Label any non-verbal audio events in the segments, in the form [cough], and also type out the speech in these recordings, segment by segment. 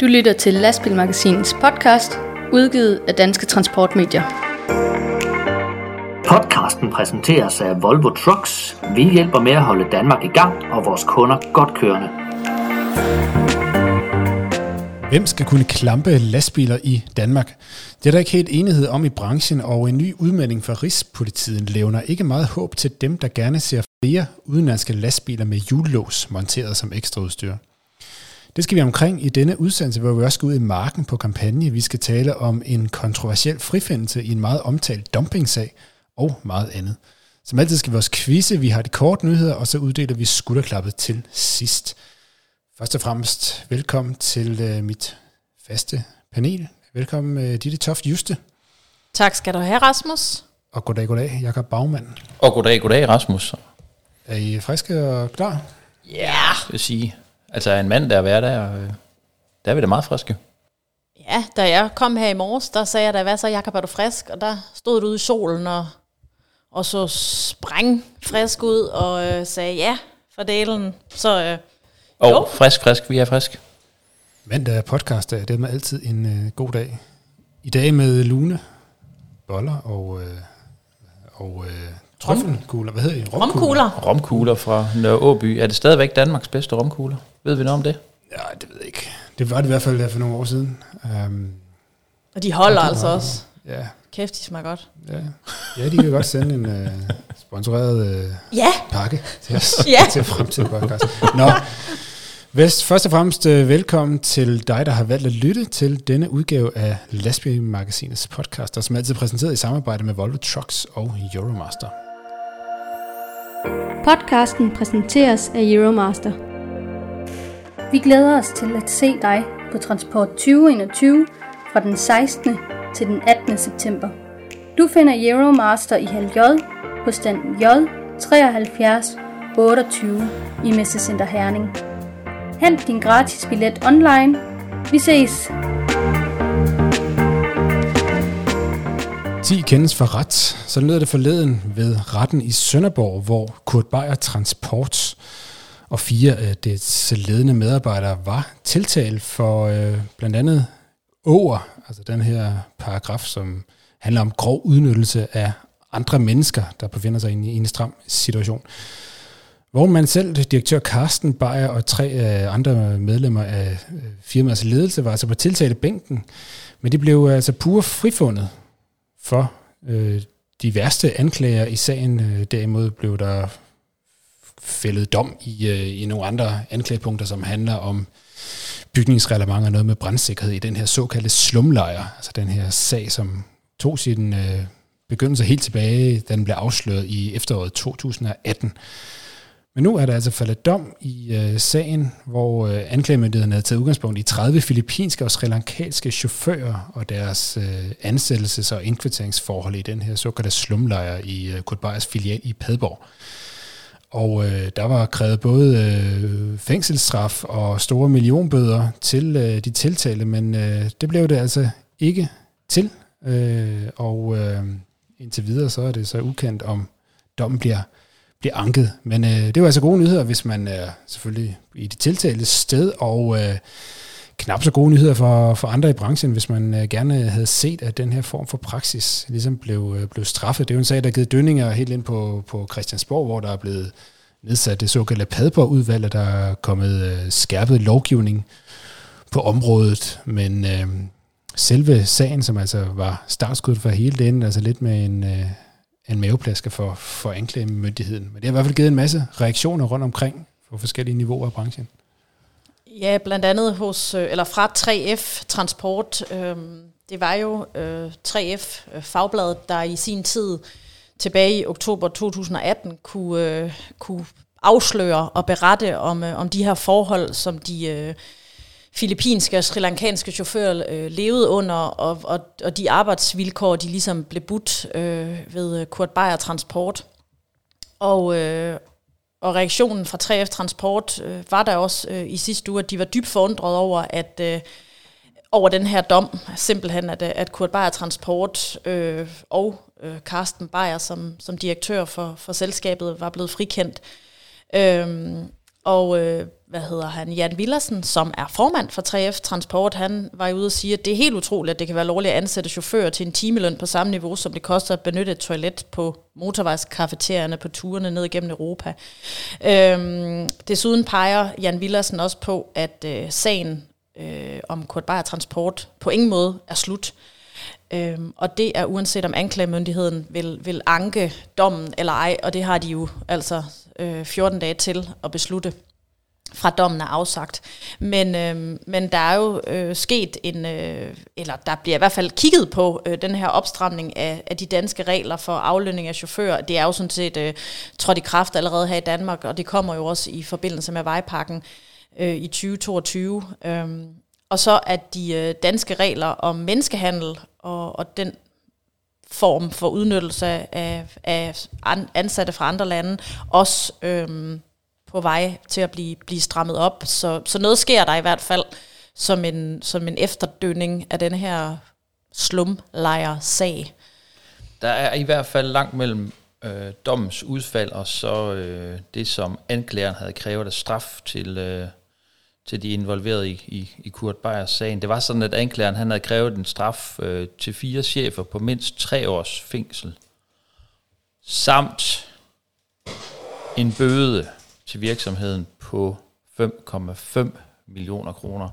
Du lytter til Lastbilmagasinets podcast, udgivet af Danske Transportmedier. Podcasten præsenteres af Volvo Trucks. Vi hjælper med at holde Danmark i gang og vores kunder godt kørende. Hvem skal kunne klampe lastbiler i Danmark? Det er der ikke helt enighed om i branchen, og en ny udmelding fra Rigspolitiet levner ikke meget håb til dem, der gerne ser flere udenlandske lastbiler med hjullås monteret som ekstraudstyr. Det skal vi omkring i denne udsendelse, hvor vi også skal ud i marken på kampagne. Vi skal tale om en kontroversiel frifindelse i en meget omtalt dumpingsag og meget andet. Som altid skal vi også quizze, vi har de korte nyheder, og så uddeler vi skulderklappet til sidst. Først og fremmest velkommen til uh, mit faste panel. Velkommen uh, Ditte Toft Juste. Tak skal du have, Rasmus. Og goddag, goddag, Jakob Bagmand. Og goddag, goddag, Rasmus. Er I friske og klar? Ja, yeah. vil sige. Altså en mand, der er hver der, øh, der er vi da meget friske. Ja, da jeg kom her i morges, der sagde jeg da, hvad så, Jakob, er du frisk? Og der stod du ude i solen og, og så spræng frisk ud og øh, sagde ja for delen. Så øh, og jo. frisk, frisk, vi er frisk. Mandag er podcast, det er med altid en øh, god dag. I dag med lune, boller og, øh, og øh, trøffelkugler. Hvad hedder de? Romkugler. Romkugler fra Nørre Åby. Er det stadigvæk Danmarks bedste romkugler? Ved vi noget om det? Ja, det ved jeg ikke. Det var det i hvert fald for nogle år siden. Um, og de holder og altså også. Ja. Kæft, de smager godt. Ja, ja de kan godt sende en uh, sponsoreret uh, ja. pakke til os [laughs] ja. til fremtiden podcast. Nå, Vest, først og fremmest uh, velkommen til dig, der har valgt at lytte til denne udgave af Lastbilmagasinets podcast, der som altid præsenteret i samarbejde med Volvo Trucks og Euromaster. Podcasten præsenteres af Euromaster. Vi glæder os til at se dig på Transport 2021 fra den 16. til den 18. september. Du finder Euromaster i Hal J på stand J 73 28 i Messecenter Herning. Hent din gratis billet online. Vi ses! 10 kendes for ret. Så lød det forleden ved retten i Sønderborg, hvor Kurt Beyer Transport og fire af dets ledende medarbejdere var tiltalt for øh, blandt andet over, altså den her paragraf, som handler om grov udnyttelse af andre mennesker, der befinder sig i en stram situation. Hvor man selv, direktør Carsten Beyer og tre andre medlemmer af øh, firmaets ledelse var altså på tiltalebænken, men de blev altså pure frifundet for øh, de værste anklager i sagen. Øh, derimod blev der fældet dom i, øh, i nogle andre anklagepunkter, som handler om bygningsreglement og noget med brandsikkerhed i den her såkaldte slumlejr, altså den her sag, som tog sin øh, begyndelse helt tilbage, da den blev afsløret i efteråret 2018. Men nu er der altså faldet dom i øh, sagen, hvor øh, anklagemyndigheden havde taget udgangspunkt i 30 filippinske og sri lankanske chauffører og deres øh, ansættelses- og indkvarteringsforhold i den her såkaldte slumlejr i øh, Kurt filial i Padborg. Og øh, der var krævet både øh, fængselsstraf og store millionbøder til øh, de tiltalte, men øh, det blev det altså ikke til. Øh, og øh, indtil videre så er det så ukendt, om dommen bliver bliver anket. Men øh, det var altså gode nyheder, hvis man er selvfølgelig i det tiltalte sted, og øh, knap så gode nyheder for, for andre i branchen, hvis man øh, gerne havde set, at den her form for praksis ligesom blev, øh, blev straffet. Det er jo en sag, der har givet dønninger helt ind på, på Christiansborg, hvor der er blevet nedsat det såkaldte Padborg-udvalg, der er kommet øh, skærpet lovgivning på området, men øh, selve sagen, som altså var startskud for hele den, altså lidt med en, øh, en maveplasker for, for anklagemyndigheden. Men det har i hvert fald givet en masse reaktioner rundt omkring på forskellige niveauer af branchen. Ja, blandt andet hos, øh, eller fra 3F Transport. Øh, det var jo øh, 3F øh, Fagbladet, der i sin tid tilbage i oktober 2018 kunne, øh, kunne afsløre og berette om, øh, om de her forhold, som de øh, filippinske og sri lankanske chauffører øh, levede under, og, og, og de arbejdsvilkår, de ligesom blev budt øh, ved øh, Kurt Beyer Transport. Og, øh, og reaktionen fra 3F Transport øh, var der også øh, i sidste uge, at de var dybt forundret over, at øh, over den her dom, simpelthen, at, øh, at Kurt Beyer Transport øh, og øh, Carsten Beyer som, som direktør for, for selskabet var blevet frikendt. Øh, Og øh, hvad hedder han, Jan Villersen, som er formand for 3F Transport, han var ude og sige, at det er helt utroligt, at det kan være lovligt at ansætte chauffører til en timeløn på samme niveau, som det koster at benytte et toilet på motorvejskafeterierne på turene ned igennem Europa. Øhm, desuden peger Jan Villersen også på, at øh, sagen øh, om Kurt Bayer Transport på ingen måde er slut. Øhm, og det er uanset om anklagemyndigheden vil, vil anke dommen eller ej, og det har de jo altså øh, 14 dage til at beslutte fra dommen er afsagt. Men, øh, men der er jo øh, sket en, øh, eller der bliver i hvert fald kigget på øh, den her opstramning af, af de danske regler for aflønning af chauffører. Det er jo sådan set øh, trådt i kraft allerede her i Danmark, og det kommer jo også i forbindelse med vejpakken øh, i 2022. Øh, og så at de øh, danske regler om menneskehandel og, og den form for udnyttelse af, af ansatte fra andre lande også øh, på vej til at blive, blive strammet op. Så, så noget sker der i hvert fald som en, som en efterdønning af den her slumlejr-sag. Der er i hvert fald langt mellem øh, dommens udfald og så øh, det, som anklageren havde krævet af straf til, øh, til de involverede i, i, i Kurt Beyers sagen. Det var sådan, at anklageren han havde krævet en straf øh, til fire chefer på mindst tre års fængsel, samt en bøde til virksomheden på 5,5 millioner kroner.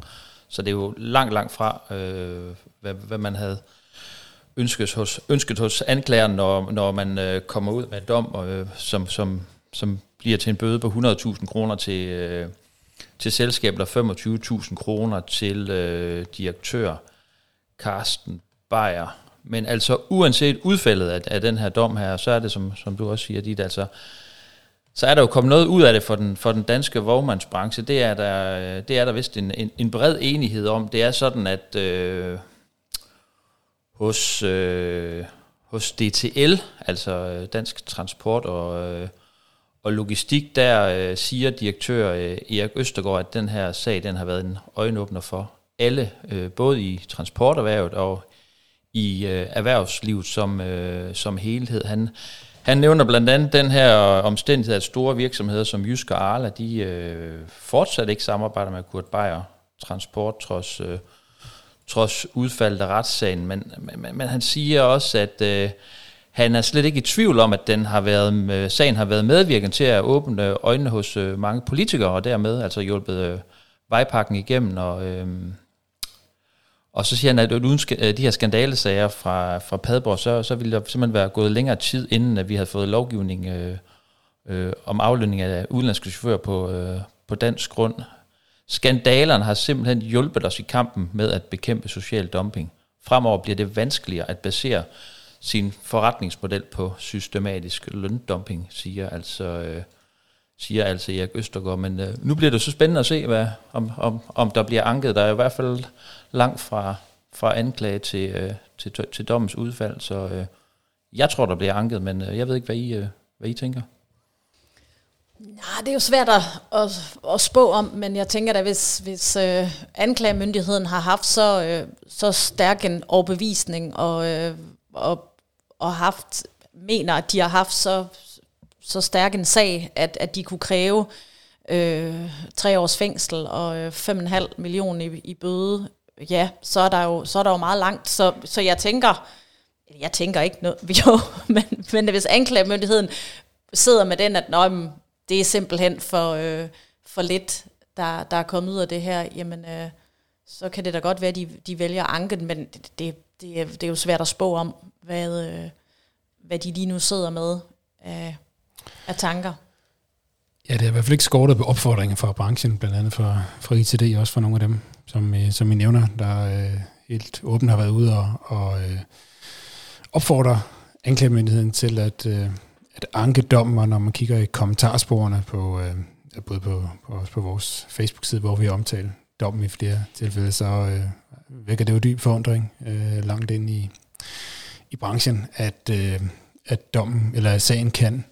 Så det er jo langt, langt fra, øh, hvad, hvad man havde ønsket hos, ønsket hos anklageren, når, når man øh, kommer ud med en dom, øh, som, som, som bliver til en bøde på 100.000 kroner til, øh, til selskabet, og 25.000 kroner til øh, direktør Carsten Beyer. Men altså uanset udfaldet af, af den her dom her, så er det, som, som du også siger, dit, altså så er der jo kommet noget ud af det for den, for den danske vognmandsbranche. Det er der, det er der vist en, en, en bred enighed om. Det er sådan, at øh, hos, øh, hos DTL, altså øh, Dansk Transport og, øh, og Logistik, der øh, siger direktør øh, Erik Østergaard, at den her sag den har været en øjenåbner for alle, øh, både i transporterhvervet og i øh, erhvervslivet som, øh, som helhed. Han, han nævner blandt andet den her omstændighed, at store virksomheder som Jysk og Arla, de øh, fortsat ikke samarbejder med Kurt Beyer Transport, trods, øh, trods udfaldet af retssagen. Men, men, men han siger også, at øh, han er slet ikke i tvivl om, at den har været, øh, sagen har været medvirkende til at åbne øjnene hos øh, mange politikere, og dermed altså hjulpet øh, vejpakken igennem, og... Øh, og så siger han, at uden øh, de her skandalesager fra, fra Padborg, så, så ville der simpelthen være gået længere tid, inden at vi havde fået lovgivning øh, øh, om aflønning af udenlandske chauffører på, øh, på dansk grund. Skandalerne har simpelthen hjulpet os i kampen med at bekæmpe social dumping. Fremover bliver det vanskeligere at basere sin forretningsmodel på systematisk løndumping, siger altså, øh, siger altså Erik Østergaard. Men øh, nu bliver det så spændende at se, hvad, om, om, om der bliver anket. Der er i hvert fald langt fra, fra anklage til, øh, til, til dommens udfald, så øh, jeg tror, der bliver anket, men øh, jeg ved ikke, hvad I, øh, hvad I tænker. Nej, det er jo svært at, at, at spå om, men jeg tænker da, hvis, hvis øh, anklagemyndigheden har haft så, øh, så stærk en overbevisning, og, øh, og, og haft, mener, at de har haft så, så stærk en sag, at, at de kunne kræve øh, tre års fængsel og øh, 5,5 millioner i, i bøde, ja, så er der jo, så er der jo meget langt. Så, så jeg tænker, jeg tænker ikke noget, [laughs] jo, men, men hvis anklagemyndigheden sidder med den, at Nå, det er simpelthen for, øh, for lidt, der, der er kommet ud af det her, jamen øh, så kan det da godt være, at de, de vælger anken, men det, det, det, er, det er jo svært at spå om, hvad, øh, hvad de lige nu sidder med af, af tanker. Ja, det er i hvert fald ikke skortet på opfordringer fra branchen, blandt andet fra, fra ITD, også fra nogle af dem, som, øh, som I nævner, der øh, helt åbent har været ude og, og øh, opfordre anklagemyndigheden til at, øh, at anke dommen, og når man kigger i kommentarsporene på, øh, både på, på, også på vores Facebook-side, hvor vi omtaler dommen i flere tilfælde, så øh, vækker det jo dyb forundring øh, langt ind i, i branchen, at, øh, at dommen eller sagen kan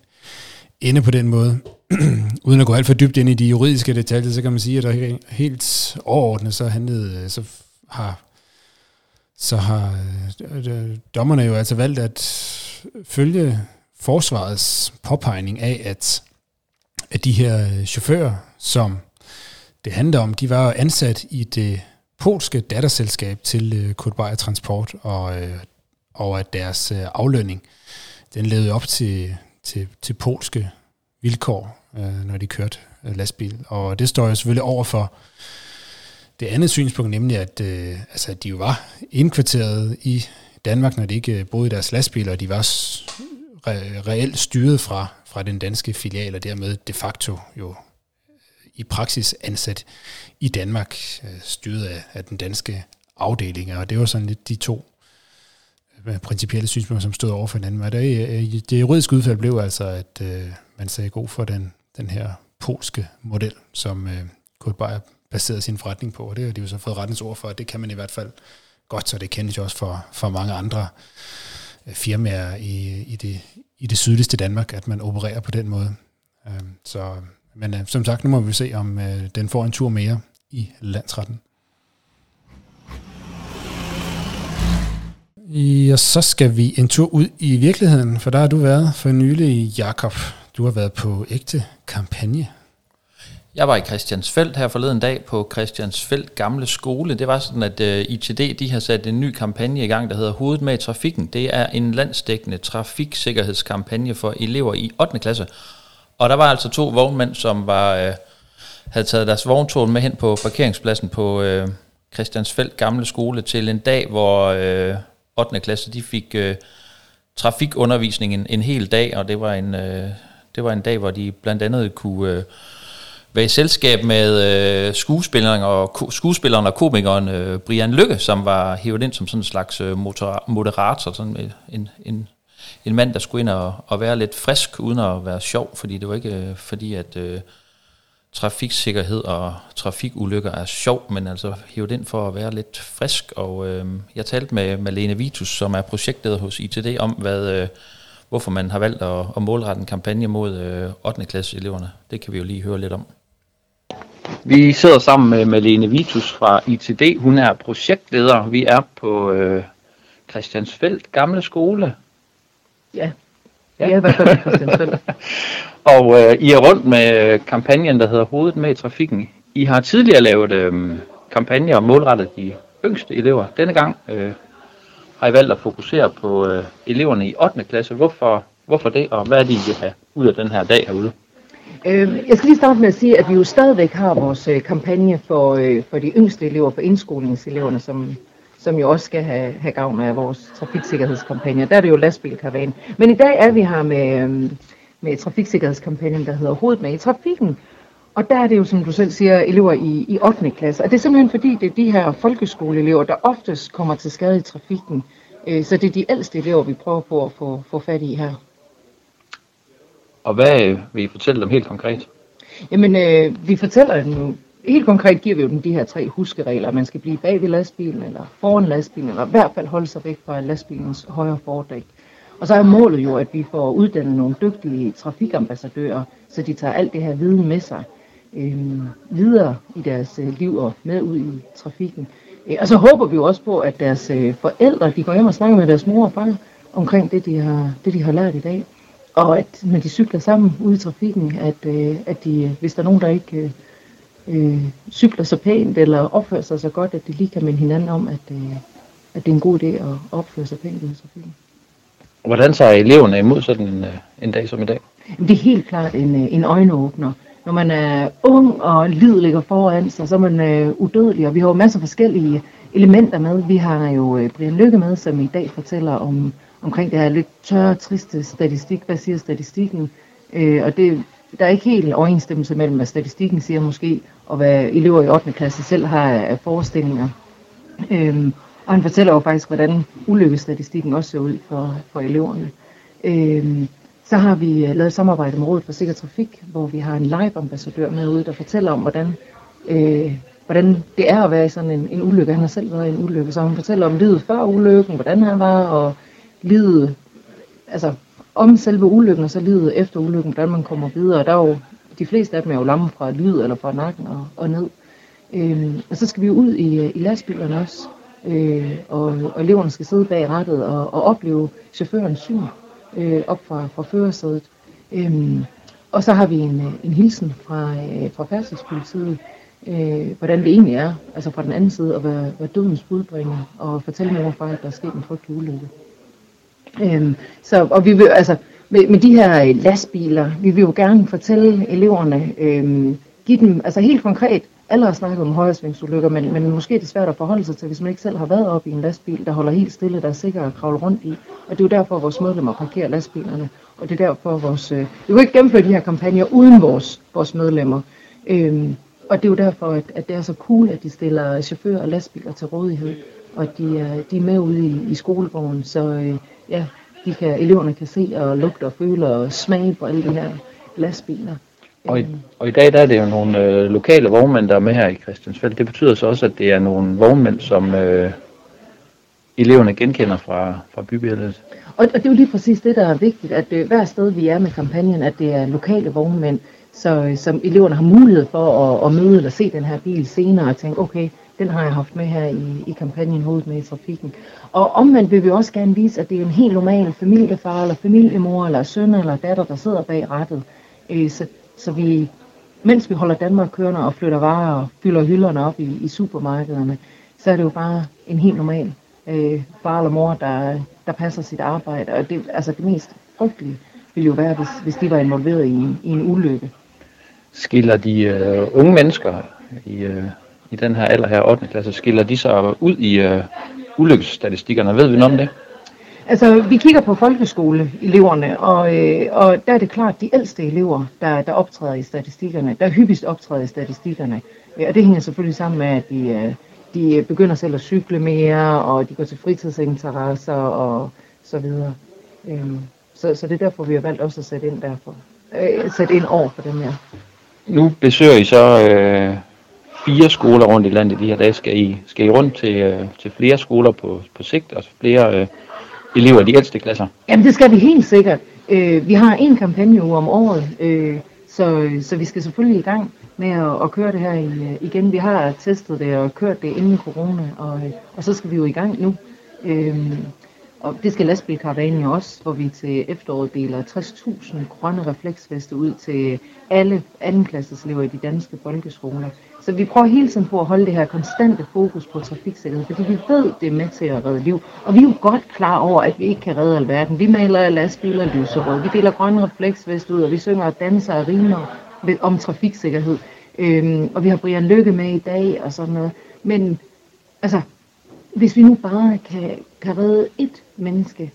ende på den måde. [clears throat] Uden at gå alt for dybt ind i de juridiske detaljer, så kan man sige, at der helt overordnet så handlede, øh, så har så har øh, dommerne jo altså valgt at følge forsvarets påpegning af, at at de her øh, chauffører, som det handler om, de var ansat i det polske datterselskab til øh, Kurt Transport, og, og at deres aflønning, den levede op til, til, til polske vilkår, øh, når de kørte øh, lastbil. Og det står jo selvfølgelig over for det andet synspunkt, nemlig at, øh, altså, at de jo var indkvarteret i Danmark, når de ikke øh, boede i deres lastbiler, og de var re- reelt styret fra, fra den danske filial, og dermed de facto jo øh, i praksis ansat i Danmark, øh, styret af, af den danske afdeling. Og det var sådan lidt de to principielle synspunkter, som stod over for hinanden. Men det, øh, det juridiske udfald blev altså, at øh, man sagde god for den, den her polske model, som øh, Kurt Beyer baserede sin forretning på. Og det har de jo så fået rettens ord for, at det kan man i hvert fald godt, så det kendes jo også for, for mange andre øh, firmaer i, i, det, i det sydligste Danmark, at man opererer på den måde. Øhm, så men øh, som sagt, nu må vi se, om øh, den får en tur mere i landsretten. Ja, så skal vi en tur ud i virkeligheden, for der har du været for nylig, Jakob. Du har været på ægte kampagne. Jeg var i Christiansfeldt her forleden dag på Christiansfeldt Gamle Skole. Det var sådan, at øh, ITD de har sat en ny kampagne i gang, der hedder Hovedet med i trafikken. Det er en landsdækkende trafiksikkerhedskampagne for elever i 8. klasse. Og der var altså to vognmænd, som var, øh, havde taget deres vogntårn med hen på parkeringspladsen på øh, Christiansfeldt Gamle Skole til en dag, hvor øh, 8. klasse de fik øh, trafikundervisning en, en hel dag, og det var en, øh, det var en dag, hvor de blandt andet kunne... Øh, være i selskab med øh, skuespilleren, og, skuespilleren og komikeren øh, Brian Lykke, som var hævet ind som sådan en slags øh, moderator, sådan en, en en mand, der skulle ind og, og være lidt frisk, uden at være sjov, fordi det var ikke øh, fordi, at øh, trafiksikkerhed og trafikulykker er sjov, men altså hævet ind for at være lidt frisk. Og øh, jeg talte med Malene Vitus, som er projektleder hos ITD, om, hvad, øh, hvorfor man har valgt at, at målrette en kampagne mod øh, 8. klasse eleverne. Det kan vi jo lige høre lidt om. Vi sidder sammen med Malene Vitus fra ITD. Hun er projektleder. Vi er på øh, Christiansfeldt Gamle Skole Ja, ja. er i hvert fald Christiansfeld. [laughs] og øh, I er rundt med kampagnen, der hedder Hovedet med i trafikken. I har tidligere lavet øh, kampagner målrettet de yngste elever. Denne gang øh, har I valgt at fokusere på øh, eleverne i 8. klasse. Hvorfor, hvorfor det, og hvad er det, I vil have ud af den her dag herude? Øhm, jeg skal lige starte med at sige, at vi jo stadigvæk har vores øh, kampagne for, øh, for de yngste elever, for indskolingseleverne, som som jo også skal have, have gavn af vores trafiksikkerhedskampagne. Der er det jo lastbilkaravan. Men i dag er vi her med, øhm, med trafiksikkerhedskampagnen, der hedder Hovedet med i trafikken. Og der er det jo, som du selv siger, elever i, i 8. klasse. Og det er simpelthen fordi, det er de her folkeskoleelever, der oftest kommer til skade i trafikken. Øh, så det er de ældste elever, vi prøver på at få, få fat i her. Og hvad vil I fortælle dem helt konkret? Jamen, øh, vi fortæller dem jo helt konkret giver vi jo dem de her tre huskeregler. Man skal blive bag ved lastbilen, eller foran lastbilen, eller i hvert fald holde sig væk fra lastbilens højre fordæk. Og så er målet jo, at vi får uddannet nogle dygtige trafikambassadører, så de tager alt det her viden med sig øh, videre i deres øh, liv og med ud i trafikken. Øh, og så håber vi jo også på, at deres øh, forældre, de går hjem og snakker med deres mor og far omkring det, de har, det, de har lært i dag. Og at når de cykler sammen ude i trafikken, at, øh, at de, hvis der er nogen, der ikke øh, øh, cykler så pænt eller opfører sig så godt, at de lige kan minde hinanden om, at, øh, at det er en god idé at opføre sig pænt i trafikken. Hvordan tager eleverne imod sådan en, øh, en dag som i dag? Det er helt klart en, øh, en øjenåbner. Når man er ung og livet ligger foran sig, så er man øh, udødelig, og vi har jo masser af forskellige elementer med. Vi har jo øh, Brian Lykke med, som i dag fortæller om, omkring det her lidt tørre, triste statistik. Hvad siger statistikken? Øh, og det der er ikke helt overensstemmelse mellem, hvad statistikken siger måske, og hvad elever i 8. klasse selv har af forestillinger. Øhm, og han fortæller jo faktisk, hvordan ulykkesstatistikken også ser ud for, for eleverne. Øhm, så har vi øh, lavet samarbejde med Rådet for Sikker Trafik, hvor vi har en live-ambassadør med ude, der fortæller om, hvordan, øh, hvordan det er at være i sådan en, en ulykke. Han har selv været i en ulykke, så han fortæller om livet før ulykken, hvordan han var, og livet, altså om selve ulykken, og så livet efter ulykken, hvordan man kommer videre. Der er jo, de fleste af dem er jo lamme fra lyd eller fra nakken og, og ned. Øhm, og så skal vi ud i, øh, i lastbilerne også, øh, og, og eleverne skal sidde bag rattet og, og opleve chaufførens syn øh, op fra, fra førersædet. Øhm, Og så har vi en, en hilsen fra, øh, fra færdselspolitiet, øh, hvordan det egentlig er, altså fra den anden side, at være, være dødens budbringer, og fortælle mor og far, at der er sket en frygtelig ulykke. Øhm, så, og vi vil, altså, med, med de her øh, lastbiler, vi vil jo gerne fortælle eleverne, øhm, give dem, altså helt konkret, alle har snakket om højresvingsulykker, men, men måske er det svært at forholde sig til, hvis man ikke selv har været op i en lastbil, der holder helt stille, der er sikker at kravle rundt i. Og det er jo derfor, at vores medlemmer parkerer lastbilerne. Og det er derfor, at vores, øh, vi kan ikke gennemføre de her kampagner uden vores, vores medlemmer. Øhm, og det er jo derfor, at, at det er så cool, at de stiller chauffører og lastbiler til rådighed, og at de er, de er med ude i, i skolegården, så øh, ja, de kan, eleverne kan se og lugte og føle og smage på alle de her lastbiler. Og i, og i dag der er det jo nogle øh, lokale vognmænd, der er med her i Christiansfeld. Det betyder så også, at det er nogle vognmænd, som øh, eleverne genkender fra, fra bybilledet. Og, og det er jo lige præcis det, der er vigtigt, at øh, hver sted vi er med kampagnen, at det er lokale vognmænd, så øh, som eleverne har mulighed for at, at møde eller se den her bil senere og tænke, okay, den har jeg haft med her i, i kampagnen Hovedet med i trafikken. Og omvendt vil vi også gerne vise, at det er en helt normal familiefar eller familiemor eller søn eller datter, der sidder bag rattet. Øh, så, så vi, mens vi holder Danmark kørende og flytter varer og fylder hylderne op i, i supermarkederne, så er det jo bare en helt normal øh, far eller mor, der, der passer sit arbejde. Og det, altså det mest frygtelige ville jo være, hvis, hvis de var involveret i, i en ulykke. Skiller de øh, unge mennesker i, øh, i den her alder her, 8. klasse, skiller de sig ud i øh, ulykkesstatistikkerne? Ved vi noget om det? Altså, vi kigger på folkeskoleeleverne, og, øh, og der er det klart, de ældste elever, der, der optræder i statistikkerne, der hyppigst optræder i statistikkerne. Og det hænger selvfølgelig sammen med, at de, øh, de begynder selv at cykle mere, og de går til fritidsinteresser og så videre. Øh, så, så det er derfor, vi har valgt også at sætte ind derfor. Øh, sætte ind over for dem her. Nu besøger I så øh, fire skoler rundt i landet de her dage. Skal I, skal I rundt til, øh, til flere skoler på, på sigt, altså flere øh, elever i de ældste klasser? Jamen det skal vi helt sikkert. Øh, vi har en kampagne om året, øh, så, så vi skal selvfølgelig i gang med at, at køre det her i, øh, igen. Vi har testet det og kørt det inden corona, og, øh, og så skal vi jo i gang nu. Øh, og det skal lastbilkaravanen jo også, hvor vi til efteråret deler 60.000 grønne refleksveste ud til alle andenklasses-elever i de danske folkeskoler. Så vi prøver hele tiden på at holde det her konstante fokus på trafiksikkerhed, fordi vi ved, det er med til at redde liv. Og vi er jo godt klar over, at vi ikke kan redde alverden. Vi maler lastbiler lyserød, vi deler grønne refleksvest ud, og vi synger og danser og rimer om trafiksikkerhed. Øhm, og vi har Brian Lykke med i dag og sådan noget. Men altså, hvis vi nu bare kan, kan redde et menneske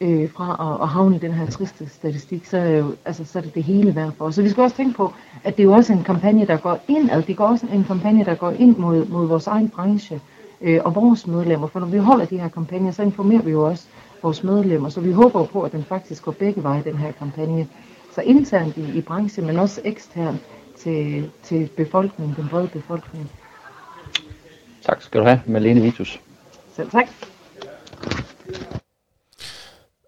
øh, fra at, at havne i den her triste statistik, så er, jo, altså, så er det det hele værd for os. Så vi skal også tænke på, at det er jo også en kampagne, der går indad. Det er også en kampagne, der går ind mod, mod vores egen branche øh, og vores medlemmer. For når vi holder de her kampagner, så informerer vi jo også vores medlemmer. Så vi håber på, at den faktisk går begge veje, den her kampagne. Så internt i, i branchen, men også eksternt til, til befolkningen, den brede befolkning. Tak skal du have, Malene Vitus. Selv tak.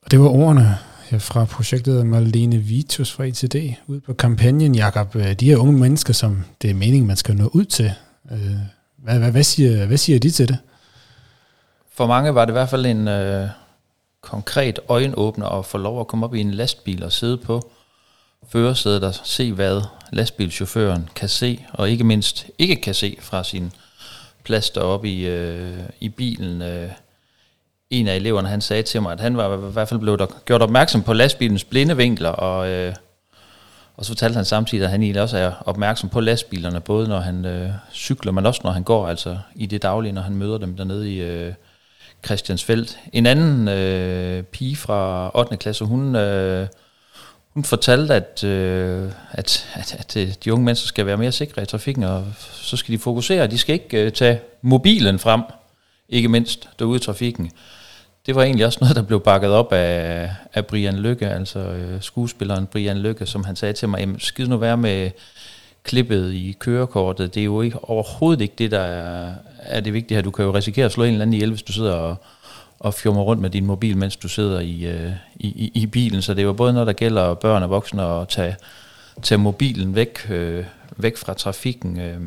Og det var ordene fra projektet Marlene Vitus fra ITD ud på kampagnen, Jakob. Øh, de her unge mennesker, som det er meningen, man skal nå ud til. Øh, hvad, hvad, hvad, siger, hvad siger de til det? For mange var det i hvert fald en øh, konkret øjenåbner at få lov at komme op i en lastbil og sidde på førersædet og se, hvad lastbilchaufføren kan se, og ikke mindst ikke kan se fra sin plads deroppe i, øh, i bilen. Øh, en af eleverne, han sagde til mig, at han var i hvert fald blevet gjort opmærksom på lastbilens blinde vinkler, og, øh, og så fortalte han samtidig, at han egentlig også er opmærksom på lastbilerne, både når han øh, cykler, men også når han går, altså i det daglige, når han møder dem dernede i øh, Christiansfeldt. En anden øh, pige fra 8. klasse, hun... Øh, hun fortalte, at, øh, at, at, at øh, de unge mennesker skal være mere sikre i trafikken, og så skal de fokusere. De skal ikke øh, tage mobilen frem, ikke mindst derude i trafikken. Det var egentlig også noget, der blev bakket op af, af Brian Lykke, altså øh, skuespilleren Brian Lykke, som han sagde til mig, skid nu være med klippet i kørekortet. Det er jo ikke, overhovedet ikke det, der er, er det vigtige her. Du kan jo risikere at slå en eller anden ihjel, hvis du sidder og, og fjummer rundt med din mobil, mens du sidder i, øh, i, i, i bilen. Så det er jo både noget, der gælder børn og voksne at tage, tage mobilen væk, øh, væk fra trafikken. Øh.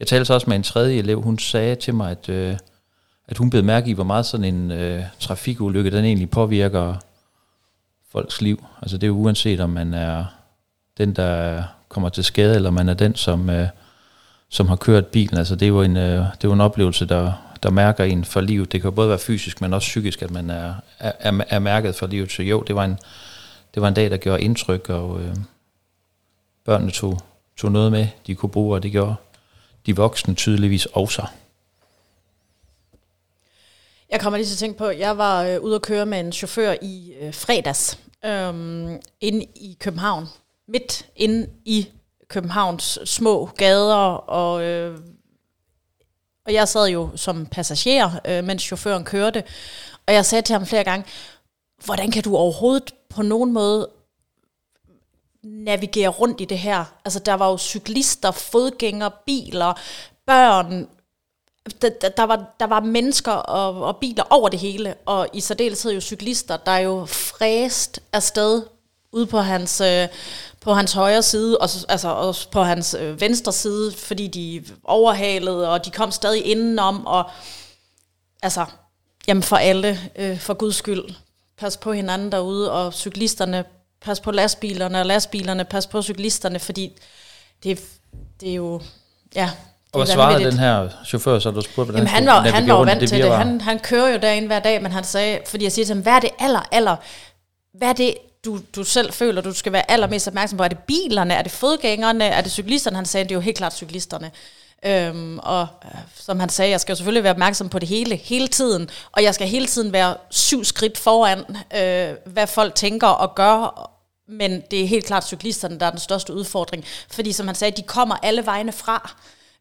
Jeg talte så også med en tredje elev. Hun sagde til mig, at, øh, at hun blev mærke i, hvor meget sådan en øh, trafikulykke, den egentlig påvirker folks liv. Altså det er jo uanset, om man er den, der kommer til skade, eller man er den, som, øh, som har kørt bilen. Altså, det er jo en, øh, det er jo en oplevelse, der, der mærker en for livet. Det kan både være fysisk, men også psykisk, at man er, er, er mærket for livet. Så jo, det var en, det var en dag, der gjorde indtryk, og øh, børnene tog, tog noget med, de kunne bruge, og det gjorde de voksne tydeligvis også. Jeg kommer lige til at tænke på, at jeg var øh, ude at køre med en chauffør i øh, fredags, øh, inde i København. Midt inde i Københavns små gader, og, øh, og jeg sad jo som passager, øh, mens chaufføren kørte, og jeg sagde til ham flere gange, hvordan kan du overhovedet på nogen måde navigere rundt i det her? Altså, der var jo cyklister, fodgængere, biler, børn, der, der, var, der var mennesker og, og biler over det hele, og i særdeleshed jo cyklister, der er jo fræst afsted ude på hans, øh, på hans højre side, og altså også på hans øh, venstre side, fordi de overhalede, og de kom stadig indenom, og altså, jamen for alle, øh, for guds skyld, pas på hinanden derude, og cyklisterne, pas på lastbilerne, og lastbilerne, pas på cyklisterne, fordi det, det er jo, ja, og hvad svarede den her chauffør, så du spurgte, hvordan Jamen, han var, han var vant det til det. Han, han kører jo derinde hver dag, men han sagde, fordi jeg siger til ham, hvad er det aller, aller, hvad er det, du, du selv føler, du skal være allermest opmærksom på? Er det bilerne? Er det fodgængerne? Er det cyklisterne? Han sagde, det er jo helt klart cyklisterne. Øhm, og øh, som han sagde, jeg skal jo selvfølgelig være opmærksom på det hele, hele tiden, og jeg skal hele tiden være syv skridt foran, øh, hvad folk tænker og gør, men det er helt klart cyklisterne, der er den største udfordring, fordi som han sagde, de kommer alle vegne fra,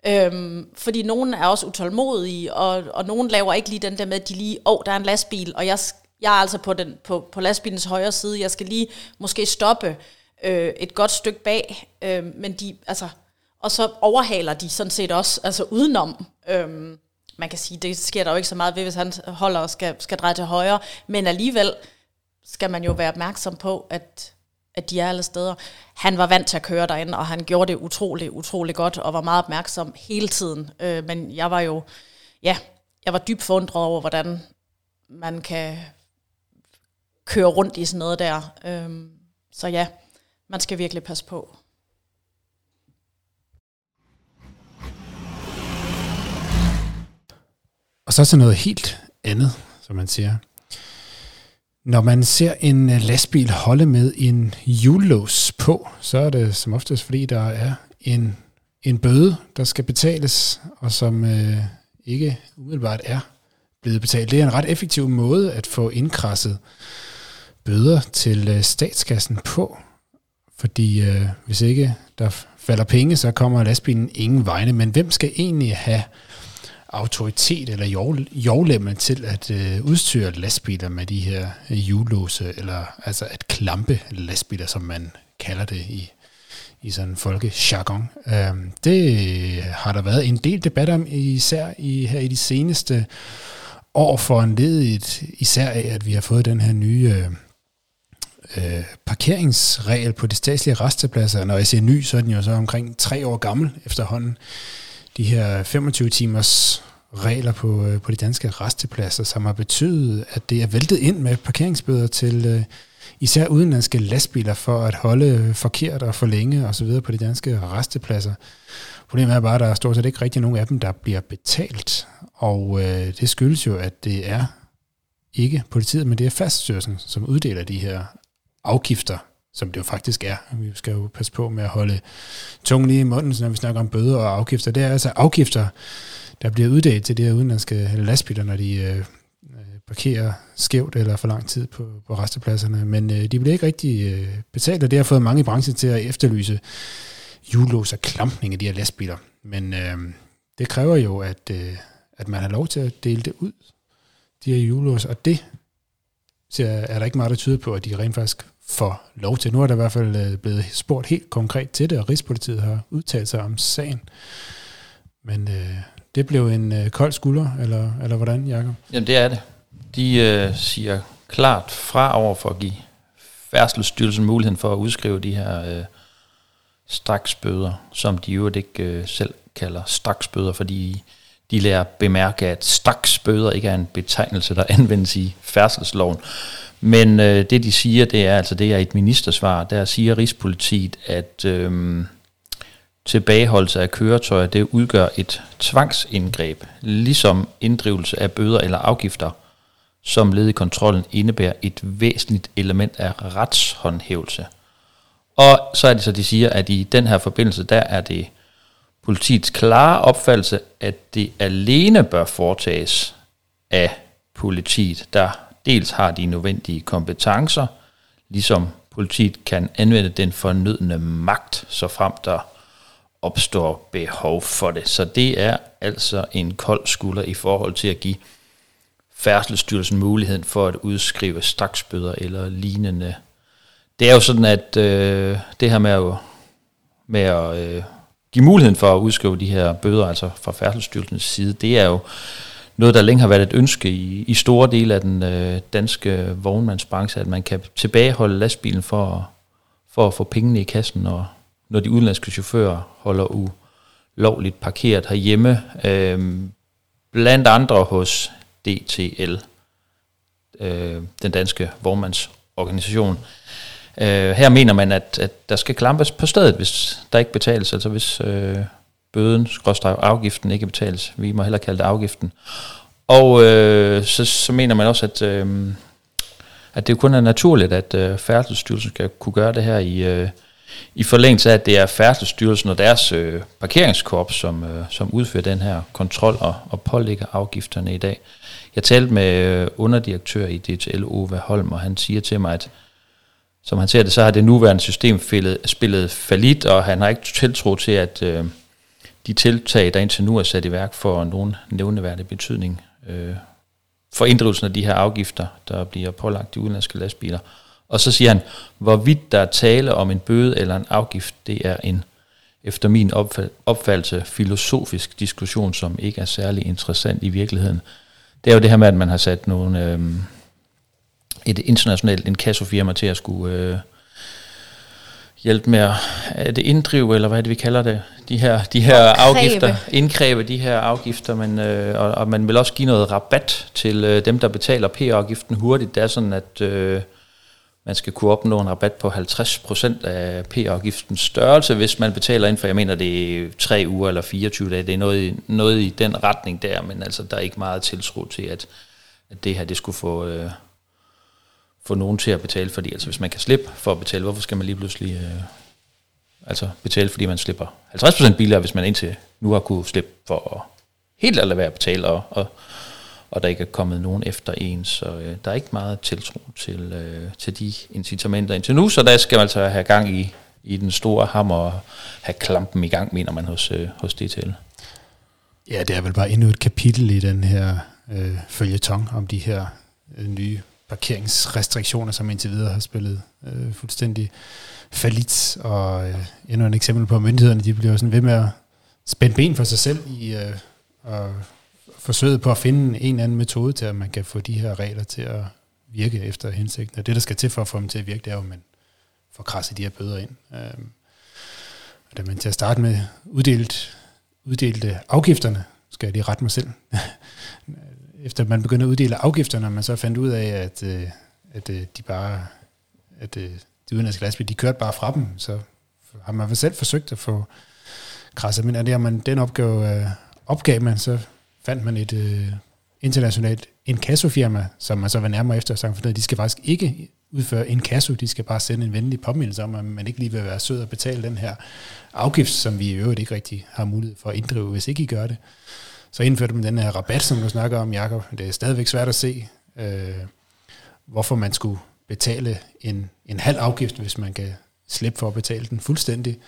Øhm, fordi nogen er også utålmodige, og, og nogen laver ikke lige den der med, at de lige, åh, oh, der er en lastbil, og jeg, jeg er altså på, den, på, på lastbilens højre side, jeg skal lige måske stoppe øh, et godt stykke bag, øh, men de, altså, og så overhaler de sådan set også, altså udenom. Øhm, man kan sige, det sker der jo ikke så meget ved, hvis han holder og skal, skal dreje til højre, men alligevel skal man jo være opmærksom på, at at de er alle steder. Han var vant til at køre derinde, og han gjorde det utrolig, utrolig godt, og var meget opmærksom hele tiden. Øh, men jeg var jo, ja, jeg var dybt forundret over, hvordan man kan køre rundt i sådan noget der. Øh, så ja, man skal virkelig passe på. Og så til noget helt andet, som man siger. Når man ser en øh, lastbil holde med en hjullås på, så er det som oftest, fordi der er en, en bøde, der skal betales, og som øh, ikke umiddelbart er blevet betalt. Det er en ret effektiv måde at få indkrasset bøder til øh, statskassen på, fordi øh, hvis ikke der falder penge, så kommer lastbilen ingen vegne. Men hvem skal egentlig have autoritet eller jordlemme til at øh, udstyre lastbiler med de her øh, hjullåse, eller altså at klampe lastbiler, som man kalder det i, i sådan folkejargon. Øhm, øh, det har der været en del debat om, især i, her i de seneste år for en ledigt, især af, at vi har fået den her nye øh, øh, parkeringsregel på de statslige restepladser. Når jeg siger ny, så er den jo så omkring tre år gammel efterhånden de her 25 timers regler på, øh, på de danske restepladser, som har betydet, at det er væltet ind med parkeringsbøder til øh, især udenlandske lastbiler for at holde øh, forkert og for længe og så videre på de danske restepladser. Problemet er bare, at der er stort set ikke rigtig nogen af dem, der bliver betalt, og øh, det skyldes jo, at det er ikke politiet, men det er faststyrelsen, som uddeler de her afgifter som det jo faktisk er. Vi skal jo passe på med at holde tungen lige i munden, når vi snakker om bøder og afgifter. Det er altså afgifter, der bliver uddelt til de her udenlandske lastbiler, når de øh, øh parkerer skævt eller for lang tid på, på restepladserne. Men øh, de bliver ikke rigtig øh, betalt, og det har fået mange i branchen til at efterlyse hjullås og klampning af de her lastbiler. Men øh, det kræver jo, at, øh, at man har lov til at dele det ud, de her hjullås, og det ser, er der ikke meget, der tyder på, at de rent faktisk får lov til. Nu er der i hvert fald øh, blevet spurgt helt konkret til det, og Rigspolitiet har udtalt sig om sagen. Men øh, det blev en øh, kold skulder, eller, eller hvordan, Jacob? Jamen det er det. De øh, siger klart fra over for at give Færdselsstyrelsen muligheden for at udskrive de her øh, straksbøder, som de jo ikke øh, selv kalder straksbøder, fordi de lærer bemærke, at straksbøder ikke er en betegnelse, der anvendes i færdselsloven. Men øh, det de siger, det er altså det er et ministersvar. Der siger Rigspolitiet, at øh, tilbageholdelse af køretøjer, det udgør et tvangsindgreb, ligesom inddrivelse af bøder eller afgifter, som led i kontrollen indebærer et væsentligt element af retshåndhævelse. Og så er det så, de siger, at i den her forbindelse, der er det politiets klare opfattelse, at det alene bør foretages af politiet, der dels har de nødvendige kompetencer, ligesom politiet kan anvende den fornødne magt, så frem der opstår behov for det. Så det er altså en kold skulder i forhold til at give Færdselsstyrelsen muligheden for at udskrive straksbøder eller lignende. Det er jo sådan, at øh, det her med at, med at øh, give muligheden for at udskrive de her bøder, altså fra Færdselsstyrelsens side, det er jo noget, der længe har været et ønske i, i store dele af den øh, danske vognmandsbranche, at man kan tilbageholde lastbilen for, for at få pengene i kassen, når, når de udenlandske chauffører holder ulovligt parkeret herhjemme. Øh, blandt andre hos DTL, øh, den danske vognmandsorganisation. Øh, Øh, her mener man, at, at der skal klampes på stedet, hvis der ikke betales, altså hvis øh, bøden, skråstrej afgiften ikke betales. Vi må heller kalde det afgiften. Og øh, så, så mener man også, at, øh, at det kun er naturligt, at øh, Færdselsstyrelsen skal kunne gøre det her i, øh, i forlængelse af, at det er Færdselsstyrelsen og deres øh, parkeringskorps, som, øh, som udfører den her kontrol og, og pålægger afgifterne i dag. Jeg talte med øh, underdirektør i DTL, Ove Holm, og han siger til mig, at som han ser det, så har det nuværende system spillet, spillet falit, og han har ikke tiltro til, at øh, de tiltag, der indtil nu er sat i værk, for nogen nævneværdig betydning øh, for inddrivelsen af de her afgifter, der bliver pålagt de udenlandske lastbiler. Og så siger han, hvorvidt der er tale om en bøde eller en afgift, det er en efter min opfattelse filosofisk diskussion, som ikke er særlig interessant i virkeligheden. Det er jo det her med, at man har sat nogle, øh, et internationalt inkassofirma til at skulle øh, hjælpe med at er det inddrive, eller hvad er det, vi kalder det? De her, de her afgifter, indkræve de her afgifter, men, øh, og, og man vil også give noget rabat til øh, dem, der betaler P-afgiften hurtigt. Det er sådan, at øh, man skal kunne opnå en rabat på 50% af P-afgiftens størrelse, hvis man betaler ind for, jeg mener, det er 3 uger eller 24 dage. Det er noget, noget i den retning der, men altså, der er ikke meget tiltro til, at, at det her det skulle få... Øh, få nogen til at betale, fordi altså hvis man kan slippe for at betale, hvorfor skal man lige pludselig øh, altså betale, fordi man slipper 50% billigere, hvis man indtil nu har kunne slippe for at helt at lade være at betale, og, og, og der ikke er kommet nogen efter en, så øh, der er ikke meget tiltro til, øh, til de incitamenter indtil nu, så der skal man altså have gang i, i den store hammer og have klampen i gang, mener man hos, øh, hos DTL. Ja, det er vel bare endnu et kapitel i den her øh, følgetong om de her øh, nye parkeringsrestriktioner, som indtil videre har spillet øh, fuldstændig falit, og øh, endnu et eksempel på, at myndighederne de bliver sådan ved med at spænde ben for sig selv i øh, og forsøget på at finde en eller anden metode til, at man kan få de her regler til at virke efter hensigten. Og det, der skal til for at få dem til at virke, det er jo, at man får krasset de her bøder ind. Øh, og da man til at starte med uddelt, uddelte afgifterne, skal jeg lige rette mig selv, [laughs] efter man begyndte at uddele afgifterne, man så fandt ud af, at, øh, at øh, de bare, at øh, de udenlandske lastbiler, de kørte bare fra dem, så har man selv forsøgt at få krasset, men er det, at man den opgave øh, opgav man, så fandt man et øh, internationalt inkassofirma, som man så var nærmere efter, og sagde, at de skal faktisk ikke udføre inkasso, de skal bare sende en venlig påmindelse om, at man ikke lige vil være sød at betale den her afgift, som vi i øvrigt ikke rigtig har mulighed for at inddrive, hvis ikke I gør det. Så indførte man den her rabat, som du snakker om, Jakob. Det er stadigvæk svært at se, øh, hvorfor man skulle betale en, en halv afgift, hvis man kan slippe for at betale den fuldstændig.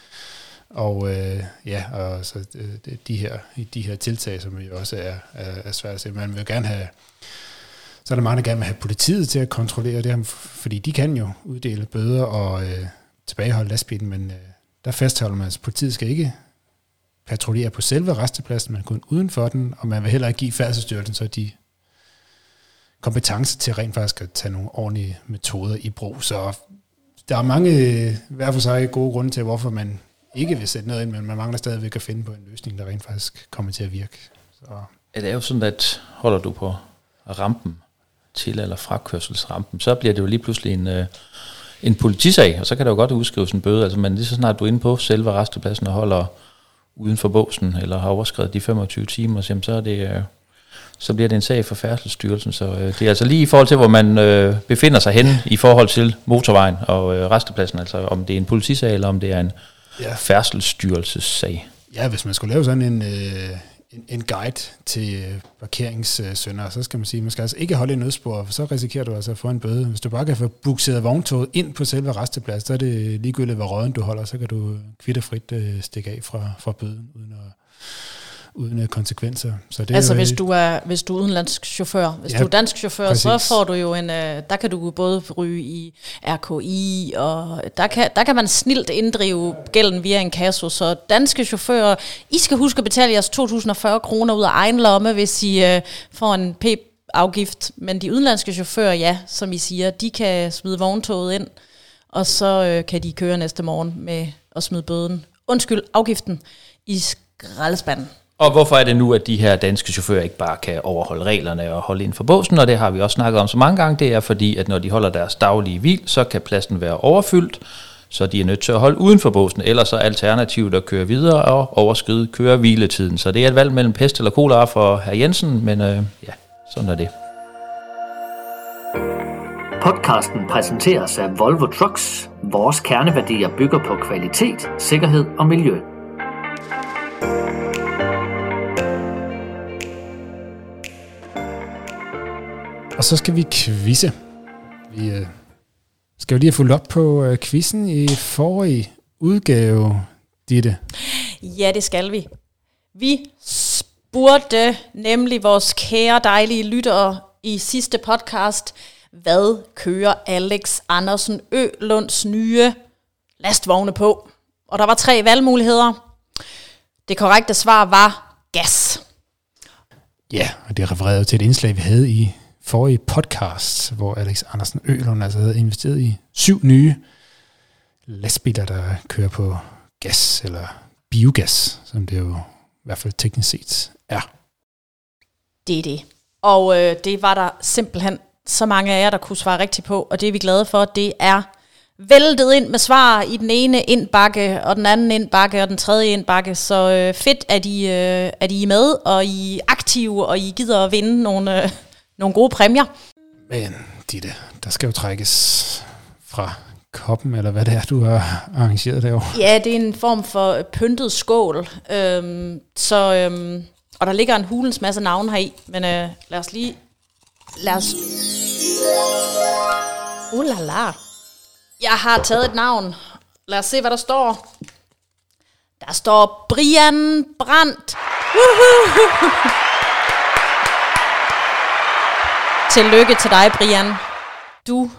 Og øh, ja, og så øh, de her, de her tiltag, som jo også er, er, er svært at se. Man vil gerne have, så er der mange, der gerne vil have politiet til at kontrollere det fordi de kan jo uddele bøder og øh, tilbageholde lastbilen, men øh, der fastholder man, at politiet skal ikke patruljere på selve restepladsen, men kun uden for den, og man vil heller ikke give færdselsstyrelsen så de kompetencer til rent faktisk at tage nogle ordentlige metoder i brug. Så der er mange, øh, hver for sig gode grunde til, hvorfor man ikke vil sætte noget ind, men man mangler stadigvæk at finde på en løsning, der rent faktisk kommer til at virke. Så Ja, det er jo sådan, at holder du på rampen til eller frakørselsrampen, så bliver det jo lige pludselig en, øh, en politisag, og så kan der jo godt udskrives en bøde. Altså, men lige så snart du er inde på selve restepladsen og holder uden for båsen, eller har overskrevet de 25 timer, så er det, øh, så bliver det en sag for Færdselsstyrelsen. Så øh, det er altså lige i forhold til, hvor man øh, befinder sig hen i forhold til motorvejen og øh, restepladsen, altså om det er en politisag, eller om det er en ja. færdselsstyrelsessag. Ja, hvis man skulle lave sådan en, øh, en, en guide til øh, parkeringssønder, så skal man sige, man skal altså ikke holde i nødspor, for så risikerer du altså at få en bøde. Hvis du bare kan få bukseret vogntoget ind på selve restepladsen, så er det ligegyldigt, hvor røden du holder, så kan du kvitterfrit øh, stikke af fra, fra bøden, uden at uden konsekvenser. Så det altså er hvis du er hvis du er udenlandsk chauffør, hvis ja, du er dansk chauffør, præcis. så får du jo en, øh, der kan du både ryge i RKI, og der kan, der kan man snilt inddrive gælden via en kasse. Så danske chauffører, I skal huske at betale jeres 2040 kroner ud af egen lomme, hvis I uh, får en p-afgift. Men de udenlandske chauffører, ja, som I siger, de kan smide vogntoget ind, og så uh, kan de køre næste morgen med at smide bøden. Undskyld, afgiften i skraldespanden. Og hvorfor er det nu, at de her danske chauffører ikke bare kan overholde reglerne og holde ind for båsen? Og det har vi også snakket om så mange gange. Det er fordi, at når de holder deres daglige hvil, så kan pladsen være overfyldt, så de er nødt til at holde uden for båsen. Ellers så er alternativet at køre videre og overskride køre hviletiden. Så det er et valg mellem pest eller kolera for herr Jensen, men øh, ja, sådan er det. Podcasten præsenteres af Volvo Trucks. Vores kerneværdier bygger på kvalitet, sikkerhed og miljø. Og så skal vi quizze. Vi øh, skal jo lige have fulgt op på øh, quizzen i forrige udgave, Ditte. Ja, det skal vi. Vi spurgte nemlig vores kære dejlige lyttere i sidste podcast, hvad kører Alex Andersen Ølunds nye lastvogne på? Og der var tre valgmuligheder. Det korrekte svar var gas. Ja, og det refererede til et indslag, vi havde i forrige podcast, hvor Alex Andersen Ølund altså havde investeret i syv nye lastbiler, der kører på gas eller biogas, som det jo i hvert fald teknisk set er. Det er det. Og øh, det var der simpelthen så mange af jer, der kunne svare rigtigt på, og det er vi glade for. Det er væltet ind med svar i den ene indbakke, og den anden indbakke, og den tredje indbakke. Så øh, fedt, at I, øh, at I er med, og I er aktive, og I gider at vinde nogle, øh, nogle gode præmier. Men Ditte, der skal jo trækkes fra koppen, eller hvad det er, du har arrangeret derovre. Ja, det er en form for pyntet skål. Øhm, så, øhm, og der ligger en hulens masse navne her i, men øh, lad os lige... Lad os... Uh, la, la. Jeg har taget et navn. Lad os se, hvad der står. Der står Brian Brandt. [laughs] Tillykke til dig, Brian. Du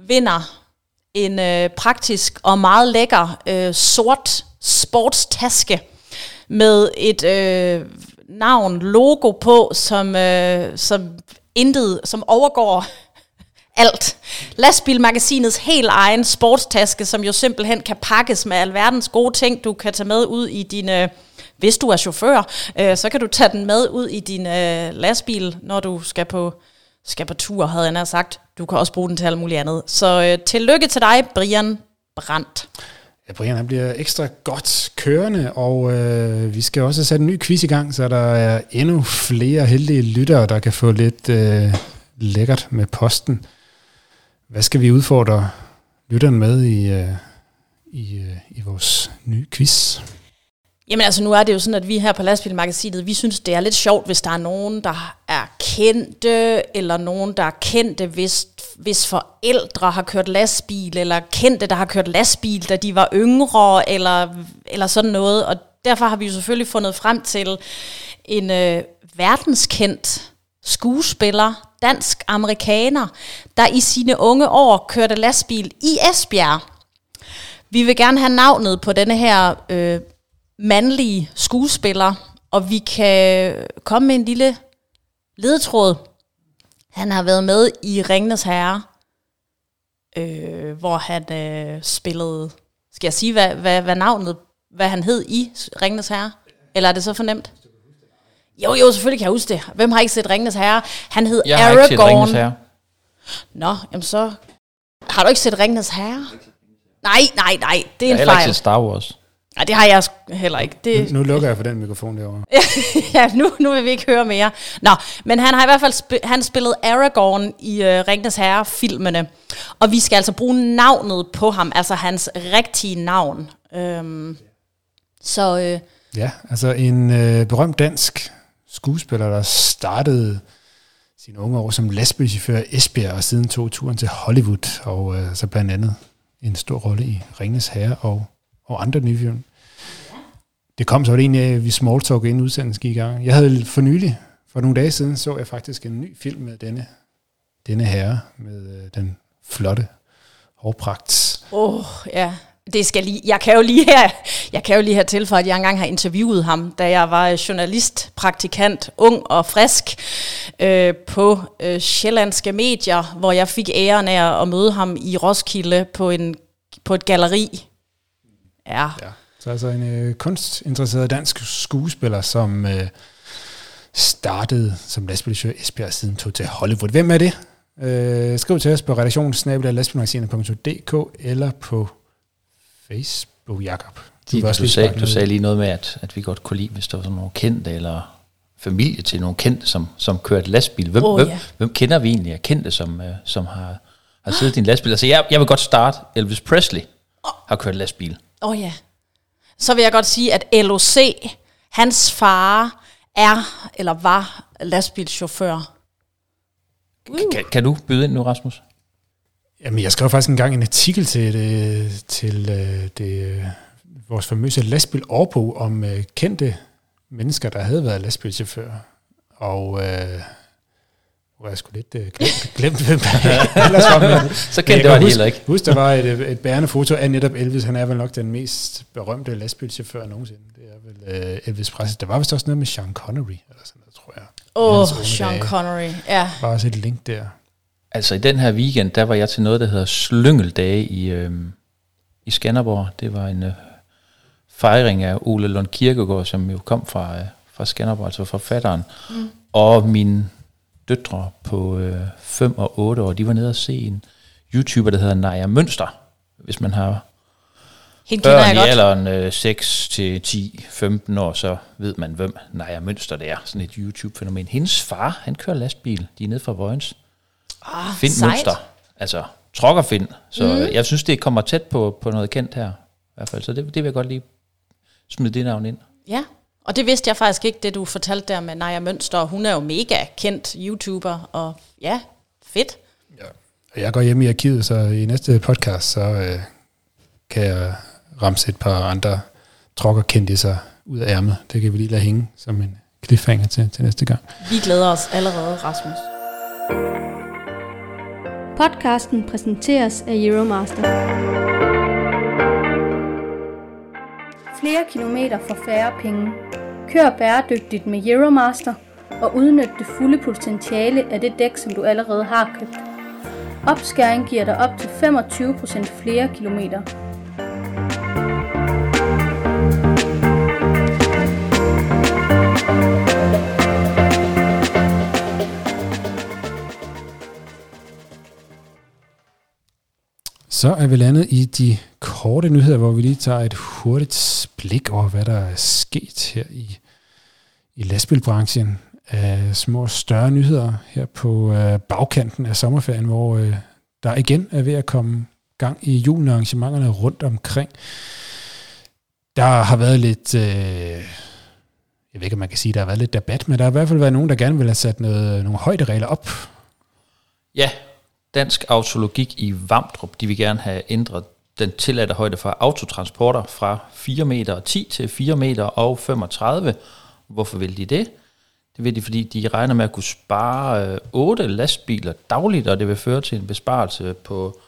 vinder en øh, praktisk og meget lækker øh, sort sportstaske med et øh, navn, logo på, som, øh, som intet, som overgår [laughs] alt. Lastbilmagasinets helt egen sportstaske, som jo simpelthen kan pakkes med alverdens gode ting, du kan tage med ud i dine... Øh, hvis du er chauffør, øh, så kan du tage den med ud i din øh, lastbil, når du skal på skal på tur, havde jeg sagt. Du kan også bruge den til alt muligt andet. Så øh, tillykke til dig, Brian Brandt. Ja, Brian han bliver ekstra godt kørende, og øh, vi skal også sætte en ny quiz i gang, så der er endnu flere heldige lyttere, der kan få lidt øh, lækkert med posten. Hvad skal vi udfordre lytteren med i, øh, i, øh, i vores nye quiz? Jamen altså, nu er det jo sådan, at vi her på Lastbilmagasinet, vi synes, det er lidt sjovt, hvis der er nogen, der er kendte, eller nogen, der er kendte, hvis, hvis forældre har kørt lastbil, eller kendte, der har kørt lastbil, da de var yngre, eller, eller sådan noget. Og derfor har vi jo selvfølgelig fundet frem til en øh, verdenskendt skuespiller, dansk-amerikaner, der i sine unge år kørte lastbil i Esbjerg. Vi vil gerne have navnet på denne her øh, mandlige skuespiller, og vi kan komme med en lille ledetråd. Han har været med i Ringnes Herre, øh, hvor han øh, spillede... Skal jeg sige, hvad, hvad, hvad navnet, hvad han hed i Ringnes Herre? Eller er det så fornemt? Jo, jo, selvfølgelig kan jeg huske det. Hvem har ikke set Ringenes Herre? Han hed Jeg har Aragorn. ikke set Ringens Herre. Nå, jamen så... Har du ikke set Ringenes Herre? Nej, nej, nej, det er Jeg har en heller ikke fejl. set Star Wars. Nej, det har jeg heller ikke. Det, Nu lukker jeg for den mikrofon derovre. [laughs] ja, nu, nu vil vi ikke høre mere. Nå, men han har i hvert fald sp- han spillet Aragorn i uh, Ringenes Herre-filmene. Og vi skal altså bruge navnet på ham, altså hans rigtige navn. Øhm, så øh, Ja, altså en øh, berømt dansk skuespiller, der startede sine unge år som lastbilchauffør i Esbjerg, og siden tog turen til Hollywood, og øh, så blandt andet en stor rolle i Ringens Herre og, og andre nye film. Det kom så egentlig af, at vi smalltalk inden udsendelsen gik i gang. Jeg havde for nylig, for nogle dage siden, så jeg faktisk en ny film med denne, denne herre, med øh, den flotte hårpragt. Åh, oh, ja. Det skal lige, jeg kan jo lige her, jeg kan jo lige her tilføje, at jeg engang har interviewet ham, da jeg var journalist, praktikant, ung og frisk, øh, på øh, sjællandske medier, hvor jeg fik æren af at møde ham i Roskilde på, en, på et galleri. Ja, Ja. Så altså en øh, kunstinteresseret dansk skuespiller, som øh, startede som lastbilchauffør i Esbjerg, siden tog til Hollywood. Hvem er det? Øh, skriv til os på redaktionssnabelag.dk eller på Facebook, Jakob. Du, du, lige sagde, du noget. sagde lige noget med, at, at vi godt kunne lide, hvis der var sådan nogle kendte, eller familie til nogle kendte, som, som kørte lastbil. Hvem, hvem, ja. hvem kender vi egentlig af kendte, som, øh, som har, har siddet i en lastbil? Altså, jeg, jeg vil godt starte. Elvis Presley har kørt lastbil. åh oh, ja. Så vil jeg godt sige, at LOC, hans far, er eller var lastbilchauffør. Uh. Kan, kan du byde ind nu, Rasmus? Jamen, jeg skrev faktisk engang en artikel til, det, til øh, det, øh, vores famøse lastbil årbog om øh, kendte mennesker, der havde været lastbilchauffør. Og øh, hvor jeg skulle lidt øh, glemt, glemt hvem der [laughs] ellers var med. Så kendte jeg det var huske, heller ikke. Husk, der var et, øh, et bærende foto af netop Elvis. Han er vel nok den mest berømte lastbilchauffør nogensinde. Det er vel øh, Elvis Presley. Der var vist også noget med Sean Connery, eller sådan noget, tror jeg. Åh, oh, Sean dage. Connery. Ja. Der var også et link der. Altså i den her weekend, der var jeg til noget, der hedder Slyngeldage i, øhm, i Skanderborg. Det var en øh, fejring af Ole Lund Kirkegaard, som jo kom fra, øh, fra Skanderborg, altså forfatteren. Mm. Og mine døtre på 5 øh, og 8 år, de var nede og se en YouTuber, der hedder Naja Mønster. Hvis man har Hende kender børn jeg i godt. alderen øh, 6 til 10, 15 år, så ved man, hvem Naja Mønster det er. Sådan et YouTube-fænomen. Hendes far, han kører lastbil. De er nede fra Vojens. Ah, Find sejt. Mønster. Altså, Trokker Find. Så mm. jeg synes, det kommer tæt på, på noget kendt her. I hvert fald. Så det, det vil jeg godt lige smide det navn ind. Ja, og det vidste jeg faktisk ikke, det du fortalte der med Naja Mønster. Hun er jo mega kendt YouTuber, og ja, fedt. Og jeg går hjem i arkivet, så i næste podcast, så øh, kan jeg ramse et par andre trokker sig ud af ærmet. Det kan vi lige lade hænge som en cliffhanger til, til næste gang. Vi glæder os allerede, Rasmus. Podcasten præsenteres af Euromaster. Flere kilometer for færre penge. Kør bæredygtigt med Euromaster og udnyt det fulde potentiale af det dæk, som du allerede har købt. Opskæring giver dig op til 25% flere kilometer. Så er vi landet i de korte nyheder, hvor vi lige tager et hurtigt blik over, hvad der er sket her i, i lastbilbranchen. Uh, små større nyheder her på uh, bagkanten af sommerferien, hvor uh, der igen er ved at komme gang i julen arrangementerne rundt omkring. Der har været lidt, Uh, jeg ved ikke, om man kan sige, der har været lidt debat, men der har i hvert fald været nogen, der gerne vil have sat noget, nogle højderegler op. Ja, Dansk Autologik i Vamdrup, de vil gerne have ændret den tilladte højde for autotransporter fra 4 meter og 10 til 4 meter og 35. Hvorfor vil de det? Det vil de, fordi de regner med at kunne spare øh, 8 lastbiler dagligt, og det vil føre til en besparelse på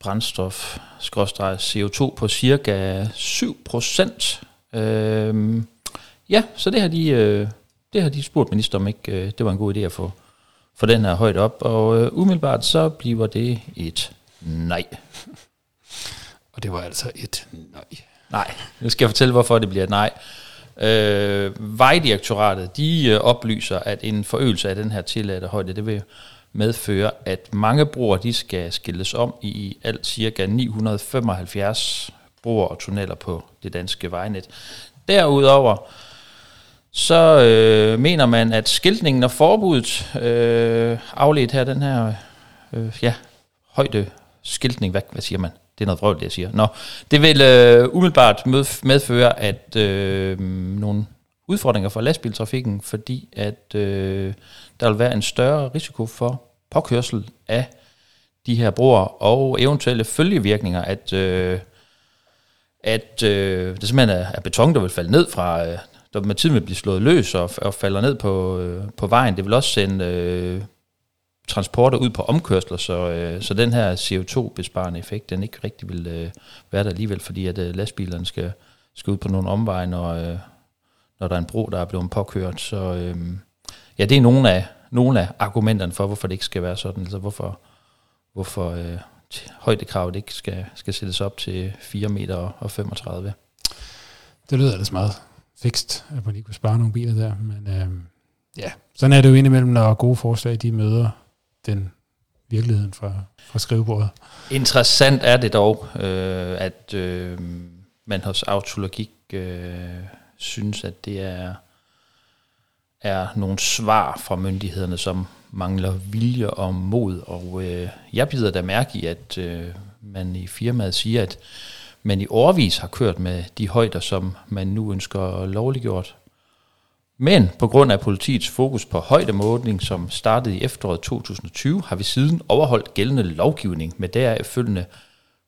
brændstof, CO2 på cirka 7 procent. Øhm, ja, så det har de, øh, det har de spurgt minister om ikke, øh, det var en god idé at få, få den her højt op, og øh, umiddelbart så bliver det et nej. [laughs] Og det var altså et nej. Nej, nu skal jeg fortælle, hvorfor det bliver et nej. Øh, Vejdirektoratet, de øh, oplyser, at en forøgelse af den her tilladte højde, det vil medføre, at mange broer, de skal skilles om i alt cirka 975 broer og tunneller på det danske vejnet. Derudover, så øh, mener man, at skiltningen og forbuddet, øh, afledt her den her øh, ja, højde skiltning, hvad, hvad siger man? Det er noget vrøvl, det jeg siger. Nå, det vil øh, umiddelbart medføre, at øh, nogle udfordringer for lastbiltrafikken, fordi at øh, der vil være en større risiko for påkørsel af de her broer og eventuelle følgevirkninger, at, øh, at øh, det simpelthen er, er beton, der vil falde ned fra, øh, der med tiden vil blive slået løs og, og falder ned på, øh, på vejen. Det vil også sende øh, transporter ud på omkørsler, så, øh, så den her CO2-besparende effekt, den ikke rigtig vil øh, være der alligevel, fordi at øh, lastbilerne skal, skal ud på nogle omveje, når, øh, når der er en bro, der er blevet påkørt. Så øh, ja, det er nogle af, nogle af argumenterne for, hvorfor det ikke skal være sådan, altså hvorfor, hvorfor øh, højdekravet ikke skal, skal sættes op til 4 meter og 35. Det lyder ellers meget fikst, at man lige kunne spare nogle biler der, men øh, ja, sådan er det jo indimellem, når gode forslag de møder den virkeligheden fra, fra skrivebordet. Interessant er det dog, øh, at øh, man hos autologik øh, synes, at det er, er nogle svar fra myndighederne, som mangler vilje og mod. Og øh, jeg bider da mærke i, at øh, man i firmaet siger, at man i årvis har kørt med de højder, som man nu ønsker lovliggjort. Men på grund af politiets fokus på højdemåling, som startede i efteråret 2020, har vi siden overholdt gældende lovgivning med deraf følgende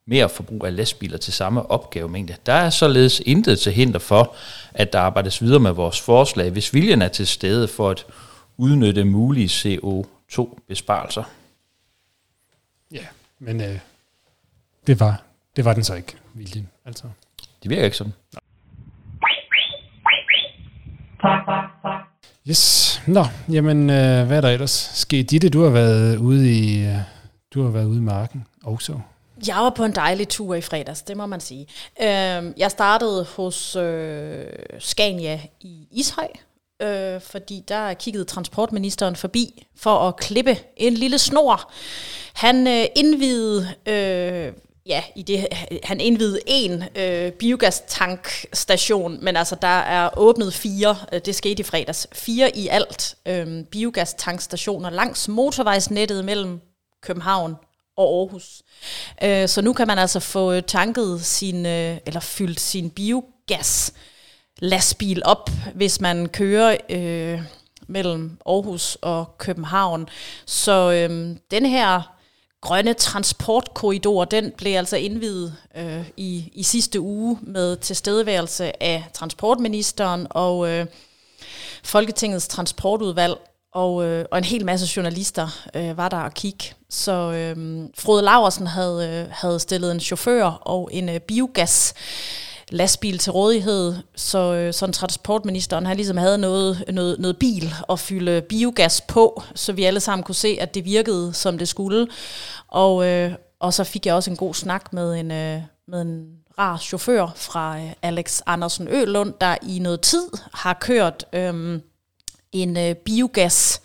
mere forbrug af lastbiler til samme opgavemængde. Der er således intet til hinder for, at der arbejdes videre med vores forslag, hvis viljen er til stede for at udnytte mulige CO2-besparelser. Ja, men øh, det, var, det var den så ikke, viljen. Altså. Det virker ikke sådan. Yes. Nå, jamen, øh, hvad er der ellers sket? Ditte, du har været ude i, øh, du har været ude i marken også. Jeg var på en dejlig tur i fredags, det må man sige. Øh, jeg startede hos øh, Scania i Ishøj, øh, fordi der kiggede transportministeren forbi for at klippe en lille snor. Han øh, indvidede øh, ja, i det, han indvidede en øh, biogastankstation, men altså der er åbnet fire, øh, det skete i fredags, fire i alt øh, biogastankstationer langs motorvejsnettet mellem København og Aarhus. Øh, så nu kan man altså få tanket sin, øh, eller fyldt sin biogas lastbil op, hvis man kører øh, mellem Aarhus og København. Så øh, den her grønne transportkorridor, den blev altså indvidet øh, i, i sidste uge med tilstedeværelse af transportministeren og øh, Folketingets transportudvalg, og, øh, og en hel masse journalister øh, var der og kigge. Så øh, Frode Laversen havde, øh, havde stillet en chauffør og en øh, biogas lastbil til rådighed, så, øh, så så transportministeren han ligesom havde noget, noget, noget bil at fylde biogas på, så vi alle sammen kunne se, at det virkede, som det skulle. Og, øh, og så fik jeg også en god snak med en, øh, med en rar chauffør fra øh, Alex Andersen Ølund, der i noget tid har kørt øh, en øh, biogas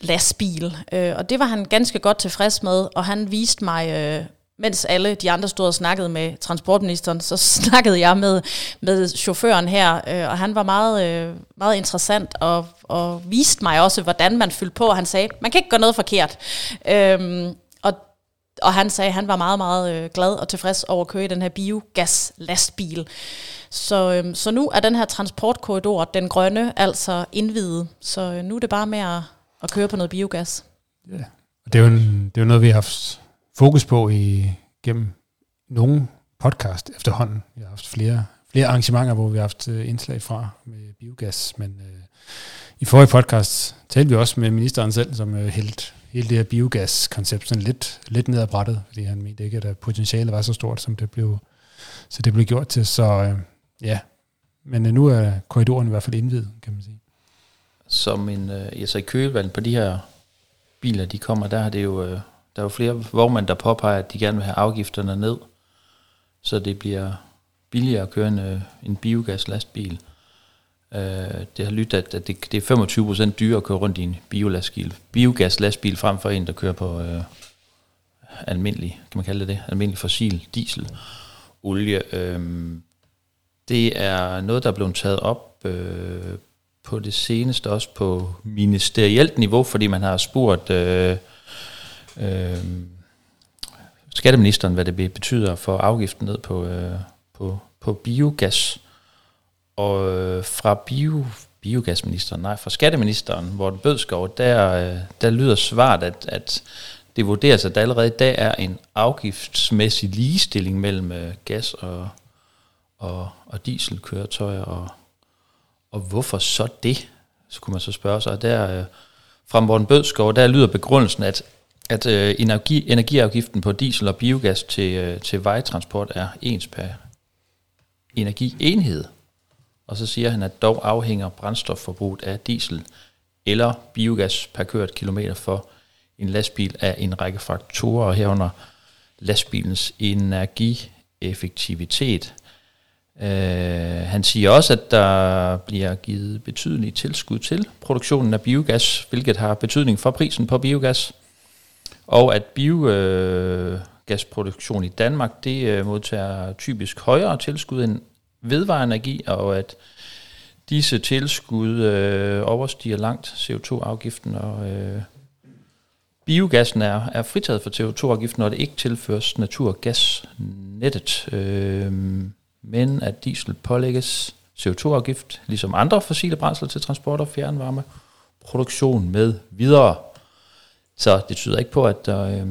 lastbil. Øh, og det var han ganske godt tilfreds med, og han viste mig øh, mens alle de andre stod og snakkede med transportministeren, så [laughs] snakkede jeg med, med chaufføren her, øh, og han var meget, øh, meget interessant og, og viste mig også, hvordan man fyldte på, han sagde, man kan ikke gøre noget forkert. Øhm, og, og han sagde, at han var meget, meget øh, glad og tilfreds over at køre i den her biogas-lastbil. Så, øhm, så nu er den her transportkorridor, den grønne, altså indvidet. Så øh, nu er det bare med at, at køre på noget biogas. Ja, det er jo, en, det er jo noget, vi har haft fokus på i gennem nogle podcast efterhånden. Vi har haft flere, flere arrangementer, hvor vi har haft øh, indslag fra med biogas, men øh, i forrige podcast talte vi også med ministeren selv, som øh, helt hele det her biogas-koncept sådan lidt, lidt ned ad brættet, fordi han mente ikke, at øh, potentialet var så stort, som det blev, så det blev gjort til. Så øh, ja, men øh, nu er korridoren i hvert fald indvidet, kan man sige. Som en, øh, altså i kølvandet på de her biler, de kommer, der har det jo øh, der er jo flere vognmænd, der påpeger, at de gerne vil have afgifterne ned, så det bliver billigere at køre en, øh, en biogas lastbil. Øh, det har lyttet, at, at det, det er 25 procent dyrere at køre rundt i en biolastbil, biogaslastbil frem for en, der kører på øh, almindelig, kan man kalde det det, almindelig fossil diesel, olie. Øh, det er noget, der er blevet taget op øh, på det seneste, også på ministerielt niveau, fordi man har spurgt øh, øh, skatteministeren, hvad det betyder for afgiften ned på, øh, på, på biogas. Og øh, fra bio, biogasministeren, nej, fra skatteministeren, hvor den Bødskov, der, øh, der lyder svaret, at, at det vurderes, at der allerede i dag er en afgiftsmæssig ligestilling mellem øh, gas og, og, og dieselkøretøjer, og, og hvorfor så det? Så kunne man så spørge sig, der øh, fra Morten Bødskov, der lyder begrundelsen, at, at øh, energi, energiafgiften på diesel og biogas til, øh, til vejtransport er ens per energienhed. Og så siger han, at dog afhænger brændstofforbruget af diesel eller biogas per kørt kilometer for en lastbil af en række faktorer herunder lastbilens energieffektivitet. Øh, han siger også, at der bliver givet betydelige tilskud til produktionen af biogas, hvilket har betydning for prisen på biogas. Og at biogasproduktion i Danmark, det øh, modtager typisk højere tilskud end vedvarende energi, og at disse tilskud øh, overstiger langt CO2-afgiften, og øh, biogassen er, er fritaget for CO2-afgiften, når det ikke tilføres naturgasnettet, øh, men at diesel pålægges CO2-afgift, ligesom andre fossile brændsler til transport og fjernvarme, produktion med videre. Så det tyder ikke på, at, øh,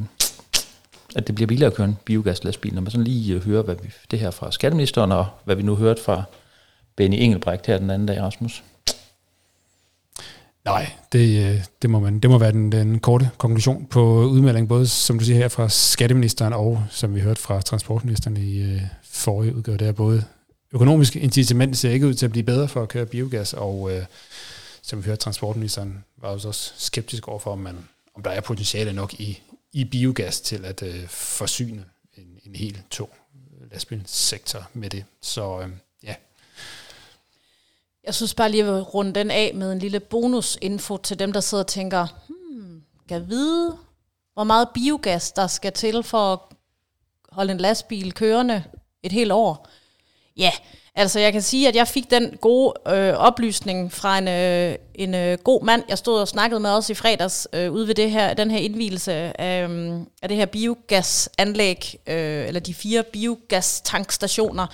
at det bliver billigere at køre en biogaslastbil, når man sådan lige øh, hører hvad vi, det her fra skatteministeren, og hvad vi nu hørte fra Benny Engelbrecht her den anden dag, Rasmus. Nej, det, øh, det, må, man, det må være den, den korte konklusion på udmeldingen, både som du siger her fra skatteministeren og som vi hørte fra transportministeren i øh, forrige udgave, det er både økonomiske incitament ser ikke ud til at blive bedre for at køre biogas, og øh, som vi hørte transportministeren var også skeptisk overfor, om, man, om der er potentiale nok i, i biogas til at øh, forsyne en, en hel tung lastbilsektor med det. Så øh, ja. Jeg synes bare lige at runde den af med en lille bonusinfo til dem, der sidder og tænker, hmm, kan vide, hvor meget biogas der skal til for at holde en lastbil kørende et helt år. Ja, Altså, jeg kan sige, at jeg fik den gode øh, oplysning fra en, øh, en øh, god mand, jeg stod og snakkede med også i fredags, øh, ude ved det her, den her indvielse af, øh, af det her biogasanlæg, øh, eller de fire biogastankstationer.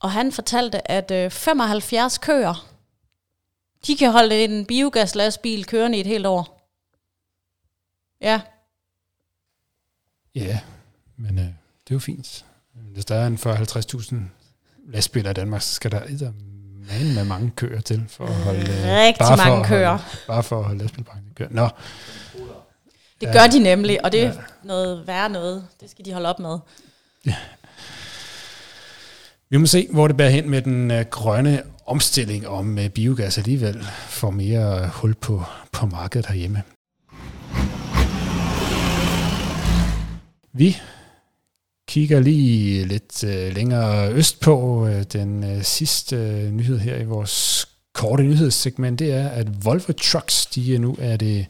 Og han fortalte, at øh, 75 køer, de kan holde en biogaslastbil kørende i et helt år. Ja. Ja, men øh, det er jo fint. Hvis der er en 40-50.000 lastbiler i Danmark, så skal der man med mange køer til for at holde... Rigtig bare mange for køer. Holde, bare for at holde lastbilbranchen kører. Nå. Det gør de nemlig, og det er ja. noget værre noget. Det skal de holde op med. Ja. Vi må se, hvor det bærer hen med den uh, grønne omstilling, om uh, biogas alligevel får mere hul på, på markedet herhjemme. Vi kigger lige lidt øh, længere øst på øh, den øh, sidste øh, nyhed her i vores korte nyhedssegment, det er, at Volvo Trucks, de er nu er det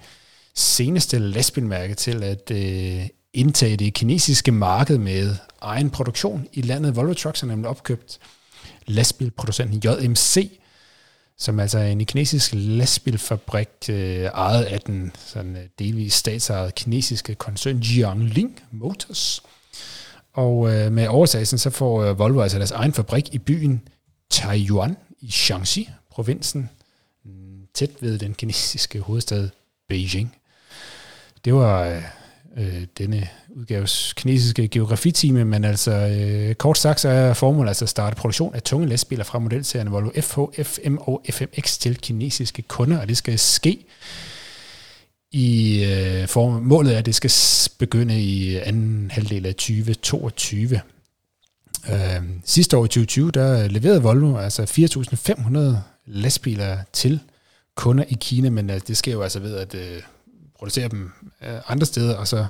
seneste lastbilmærke til at øh, indtage det kinesiske marked med egen produktion i landet. Volvo Trucks har nemlig opkøbt lastbilproducenten JMC, som altså er en kinesisk lastbilfabrik øh, ejet af den sådan, øh, delvis statsejede kinesiske koncern Jiangling Motors. Og øh, med overtagelsen så får øh, Volvo altså deres egen fabrik i byen Taiyuan i Shaanxi, provinsen, mm, tæt ved den kinesiske hovedstad Beijing. Det var øh, øh, denne udgaves kinesiske geografitime, men altså øh, kort sagt så er formålet altså at starte produktion af tunge lastbiler fra modelserien Volvo FH, FM og FMX til kinesiske kunder, og det skal ske i øh, form, målet er, at det skal begynde i anden halvdel af 2022. Øh, sidste år i 2020, der leverede Volvo altså 4.500 lastbiler til kunder i Kina, men altså, det sker jo altså ved at øh, producere dem øh, andre steder, og så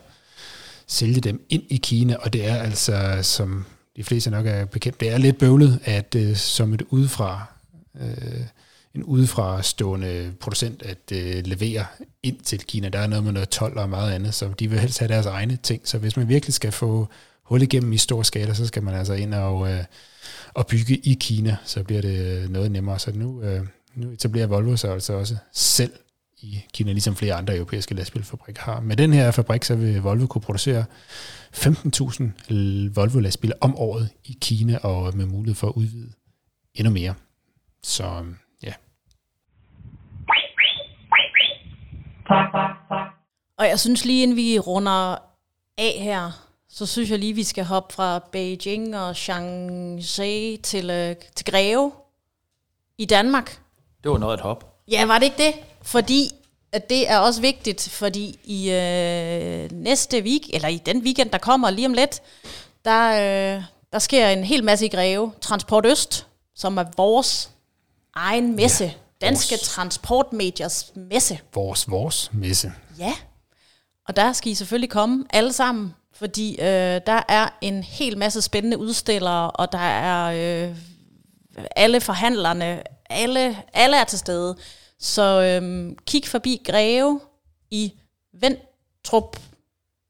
sælge dem ind i Kina, og det er altså, som de fleste nok er bekendt, det er lidt bøvlet, at øh, som et udefra øh, en udefrastående producent at øh, levere ind til Kina. Der er noget med noget 12 og meget andet, så de vil helst have deres egne ting. Så hvis man virkelig skal få hul igennem i stor skala, så skal man altså ind og, øh, og bygge i Kina, så bliver det øh, noget nemmere. Så nu, øh, nu etablerer Volvo sig altså også selv i Kina, ligesom flere andre europæiske lastbilfabrikker har. Med den her fabrik, så vil Volvo kunne producere 15.000 Volvo-lastbiler om året i Kina, og med mulighed for at udvide endnu mere. Så øhm, ja. Og jeg synes lige, inden vi runder af her, så synes jeg lige, vi skal hoppe fra Beijing og Shanghai til, øh, til Greve i Danmark. Det var noget at hop. Ja, var det ikke det? Fordi at det er også vigtigt, fordi i øh, næste week, eller i den weekend, der kommer lige om lidt, der, øh, der sker en hel masse i Greve. Transport Øst, som er vores egen messe. Ja, Danske vores, Transportmediers messe. Vores, vores messe. Ja, og der skal I selvfølgelig komme alle sammen, fordi øh, der er en hel masse spændende udstillere, og der er øh, alle forhandlerne, alle, alle er til stede. Så øhm, kig forbi Greve i Ventrup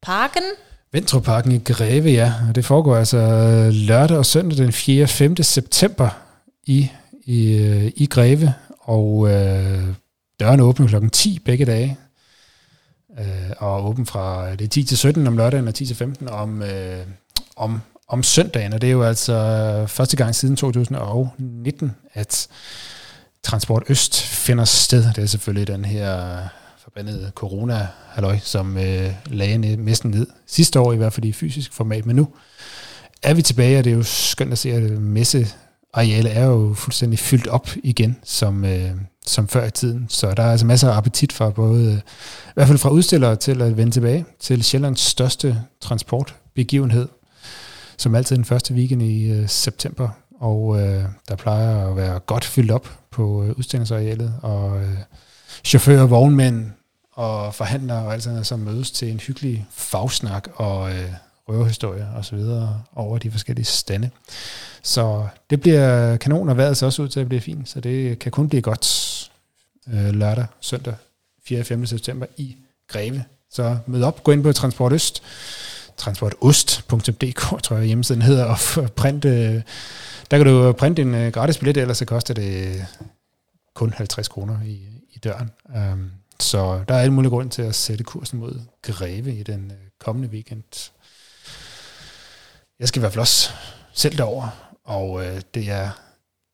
Parken. Ventrup Parken i Greve, ja. Og det foregår altså lørdag og søndag den 4. og 5. september i, i, øh, i Greve. Og øh, døren åbner klokken 10 begge dage. Øh, og åben fra det 10 til 17 om lørdagen og 10 til 15 om, øh, om, om søndagen. Og det er jo altså øh, første gang siden 2019, at Transport Øst finder sted. Det er selvfølgelig den her øh, forbandede corona halløj som øh, lagde næsten ned. Sidste år i hvert fald i fysisk format, men nu er vi tilbage, og det er jo skønt at se, at areale er jo fuldstændig fyldt op igen, som, øh, som før i tiden. Så der er altså masser af appetit for både, øh, i hvert fald fra udstillere til at vende tilbage til Sjællands største transportbegivenhed, som altid den første weekend i øh, september og øh, der plejer at være godt fyldt op på øh, udstillingsarealet, og øh, chauffører, vognmænd og forhandlere og alt sådan noget, som mødes til en hyggelig fagsnak og øh, røverhistorier og så videre over de forskellige stande. Så det bliver kanon, og vejret ser også ud til at blive fint, så det kan kun blive godt øh, lørdag, søndag, 4. og 5. september i Greve. Så mød op, gå ind på Transport Øst, transportost.dk, tror jeg hjemmesiden hedder, og print øh, der kan du printe en øh, gratis billet, ellers så koster det kun 50 kroner i, i døren. Um, så der er alle mulige grund til at sætte kursen mod Greve i den øh, kommende weekend. Jeg skal i hvert fald også selv derover, og uh, det, er,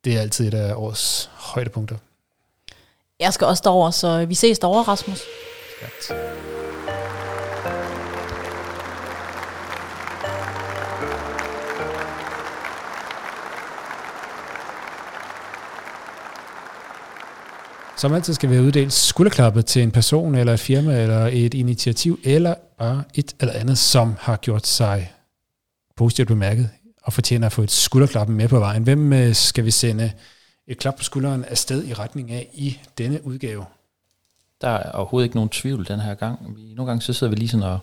det er altid et af årets højdepunkter. Jeg skal også derover, så vi ses derovre, Rasmus. Ja. Som altid skal vi have uddelt skulderklappet til en person, eller et firma, eller et initiativ, eller bare et eller andet, som har gjort sig positivt bemærket, og fortjener at få et skulderklappen med på vejen. Hvem øh, skal vi sende et klap på skulderen afsted i retning af i denne udgave? Der er overhovedet ikke nogen tvivl den her gang. Vi, nogle gange så sidder vi lige sådan og,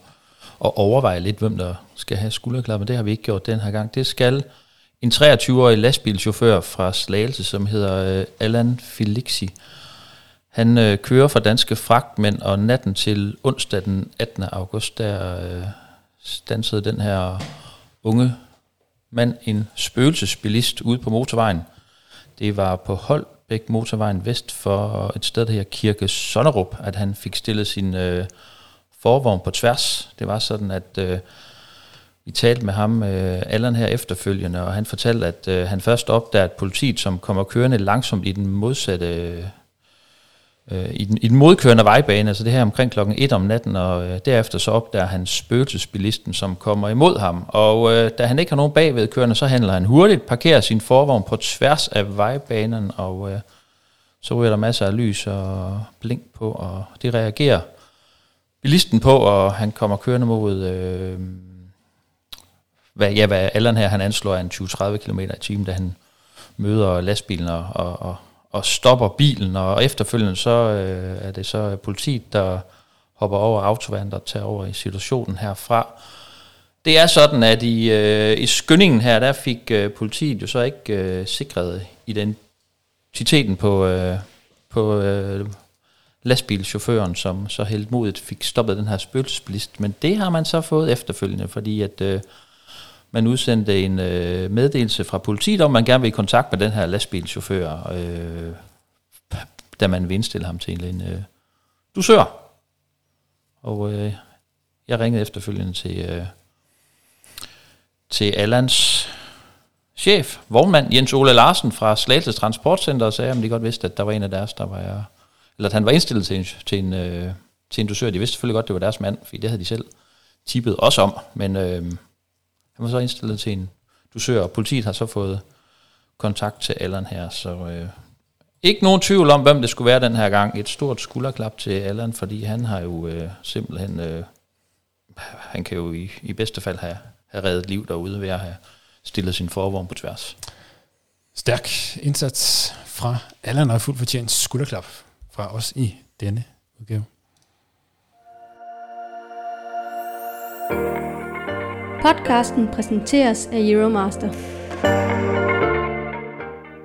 og overvejer lidt, hvem der skal have skulderklappen. Det har vi ikke gjort den her gang. Det skal en 23-årig lastbilchauffør fra Slagelse, som hedder øh, Allan Felixi. Han øh, kører for danske fragtmænd, og natten til onsdag den 18. august, der øh, stansede den her unge mand en spøgelsesbilist ude på motorvejen. Det var på Holbæk motorvejen vest for et sted, der hedder Kirke Sonnerup, at han fik stillet sin øh, forvogn på tværs. Det var sådan, at øh, vi talte med ham, øh, Allan her efterfølgende, og han fortalte, at øh, han først opdagede, at politiet, som kommer kørende langsomt i den modsatte øh, i, den, i den modkørende vejbane, altså det her omkring klokken 1 om natten, og øh, derefter så opdager han spøgelsesbilisten, som kommer imod ham. Og øh, da han ikke har nogen bagvedkørende, så handler han hurtigt, parkerer sin forvogn på tværs af vejbanen, og øh, så ryger der masser af lys og blink på, og det reagerer bilisten på, og han kommer kørende mod... Øh, hvad, ja, hvad Allan her, han anslår en 20-30 km i timen, da han møder lastbilen og, og, og og stopper bilen, og efterfølgende så øh, er det så politiet, der hopper over autovand og tager over i situationen herfra. Det er sådan, at i, øh, i skyndingen her, der fik øh, politiet jo så ikke øh, sikret identiteten på, øh, på øh, lastbilchaufføren, som så helt modigt fik stoppet den her spøgelsesbilist. Men det har man så fået efterfølgende, fordi at øh, man udsendte en øh, meddelelse fra politiet om, man gerne vil i kontakt med den her lastbilchauffør, øh, da man vil indstille ham til en øh, dusør. Og øh, jeg ringede efterfølgende til, øh, til Allans chef, vognmand Jens Ole Larsen fra Slagelse Transportcenter, og sagde, at de godt vidste, at der var en af deres, der var, eller at han var indstillet til en, til en, øh, til en dusør. De vidste selvfølgelig godt, at det var deres mand, fordi det havde de selv tippet også om, men øh, han var så indstillet til en dusør, og politiet har så fået kontakt til Allan her, så øh, ikke nogen tvivl om, hvem det skulle være den her gang. Et stort skulderklap til Allan, fordi han har jo øh, simpelthen, øh, han kan jo i, i bedste fald have, have reddet liv derude ved at have stillet sin forvogn på tværs. Stærk indsats fra Allan og fuldt fortjent skulderklap fra os i denne udgave. Podcasten præsenteres af Euromaster.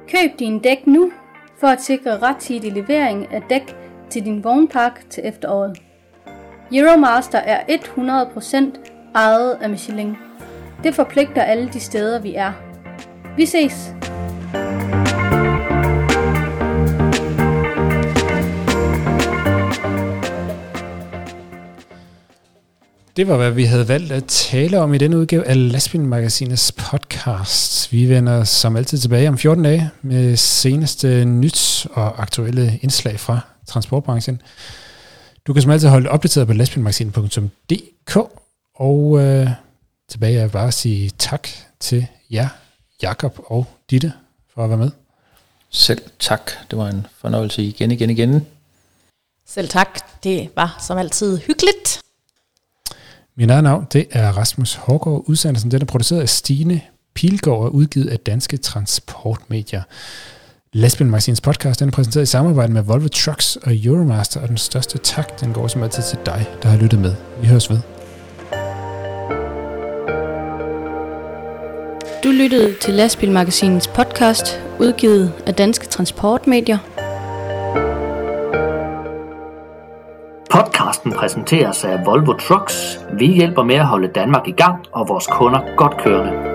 Køb din dæk nu for at sikre rettidig levering af dæk til din vognpark til efteråret. Euromaster er 100% ejet af Michelin. Det forpligter alle de steder, vi er. Vi ses! Det var, hvad vi havde valgt at tale om i denne udgave af Lastbilmagasinets podcast. Vi vender som altid tilbage om 14 dage med seneste nyt og aktuelle indslag fra transportbranchen. Du kan som altid holde opdateret på lastbilmagasinet.dk og øh, tilbage er bare at sige tak til jer, Jakob og Ditte, for at være med. Selv tak. Det var en fornøjelse igen, igen, igen. Selv tak. Det var som altid hyggeligt. Min eget navn, det er Rasmus Hårgaard. Udsendelsen den er produceret af Stine Pilgaard og udgivet af Danske Transportmedier. Lastbilmagasins podcast den er præsenteret i samarbejde med Volvo Trucks og Euromaster, og den største tak, den går som altid til dig, der har lyttet med. Vi høres ved. Du lyttede til Lastbilmagasinets podcast, udgivet af Danske Transportmedier. Podcasten præsenteres af Volvo Trucks. Vi hjælper med at holde Danmark i gang og vores kunder godt kørende.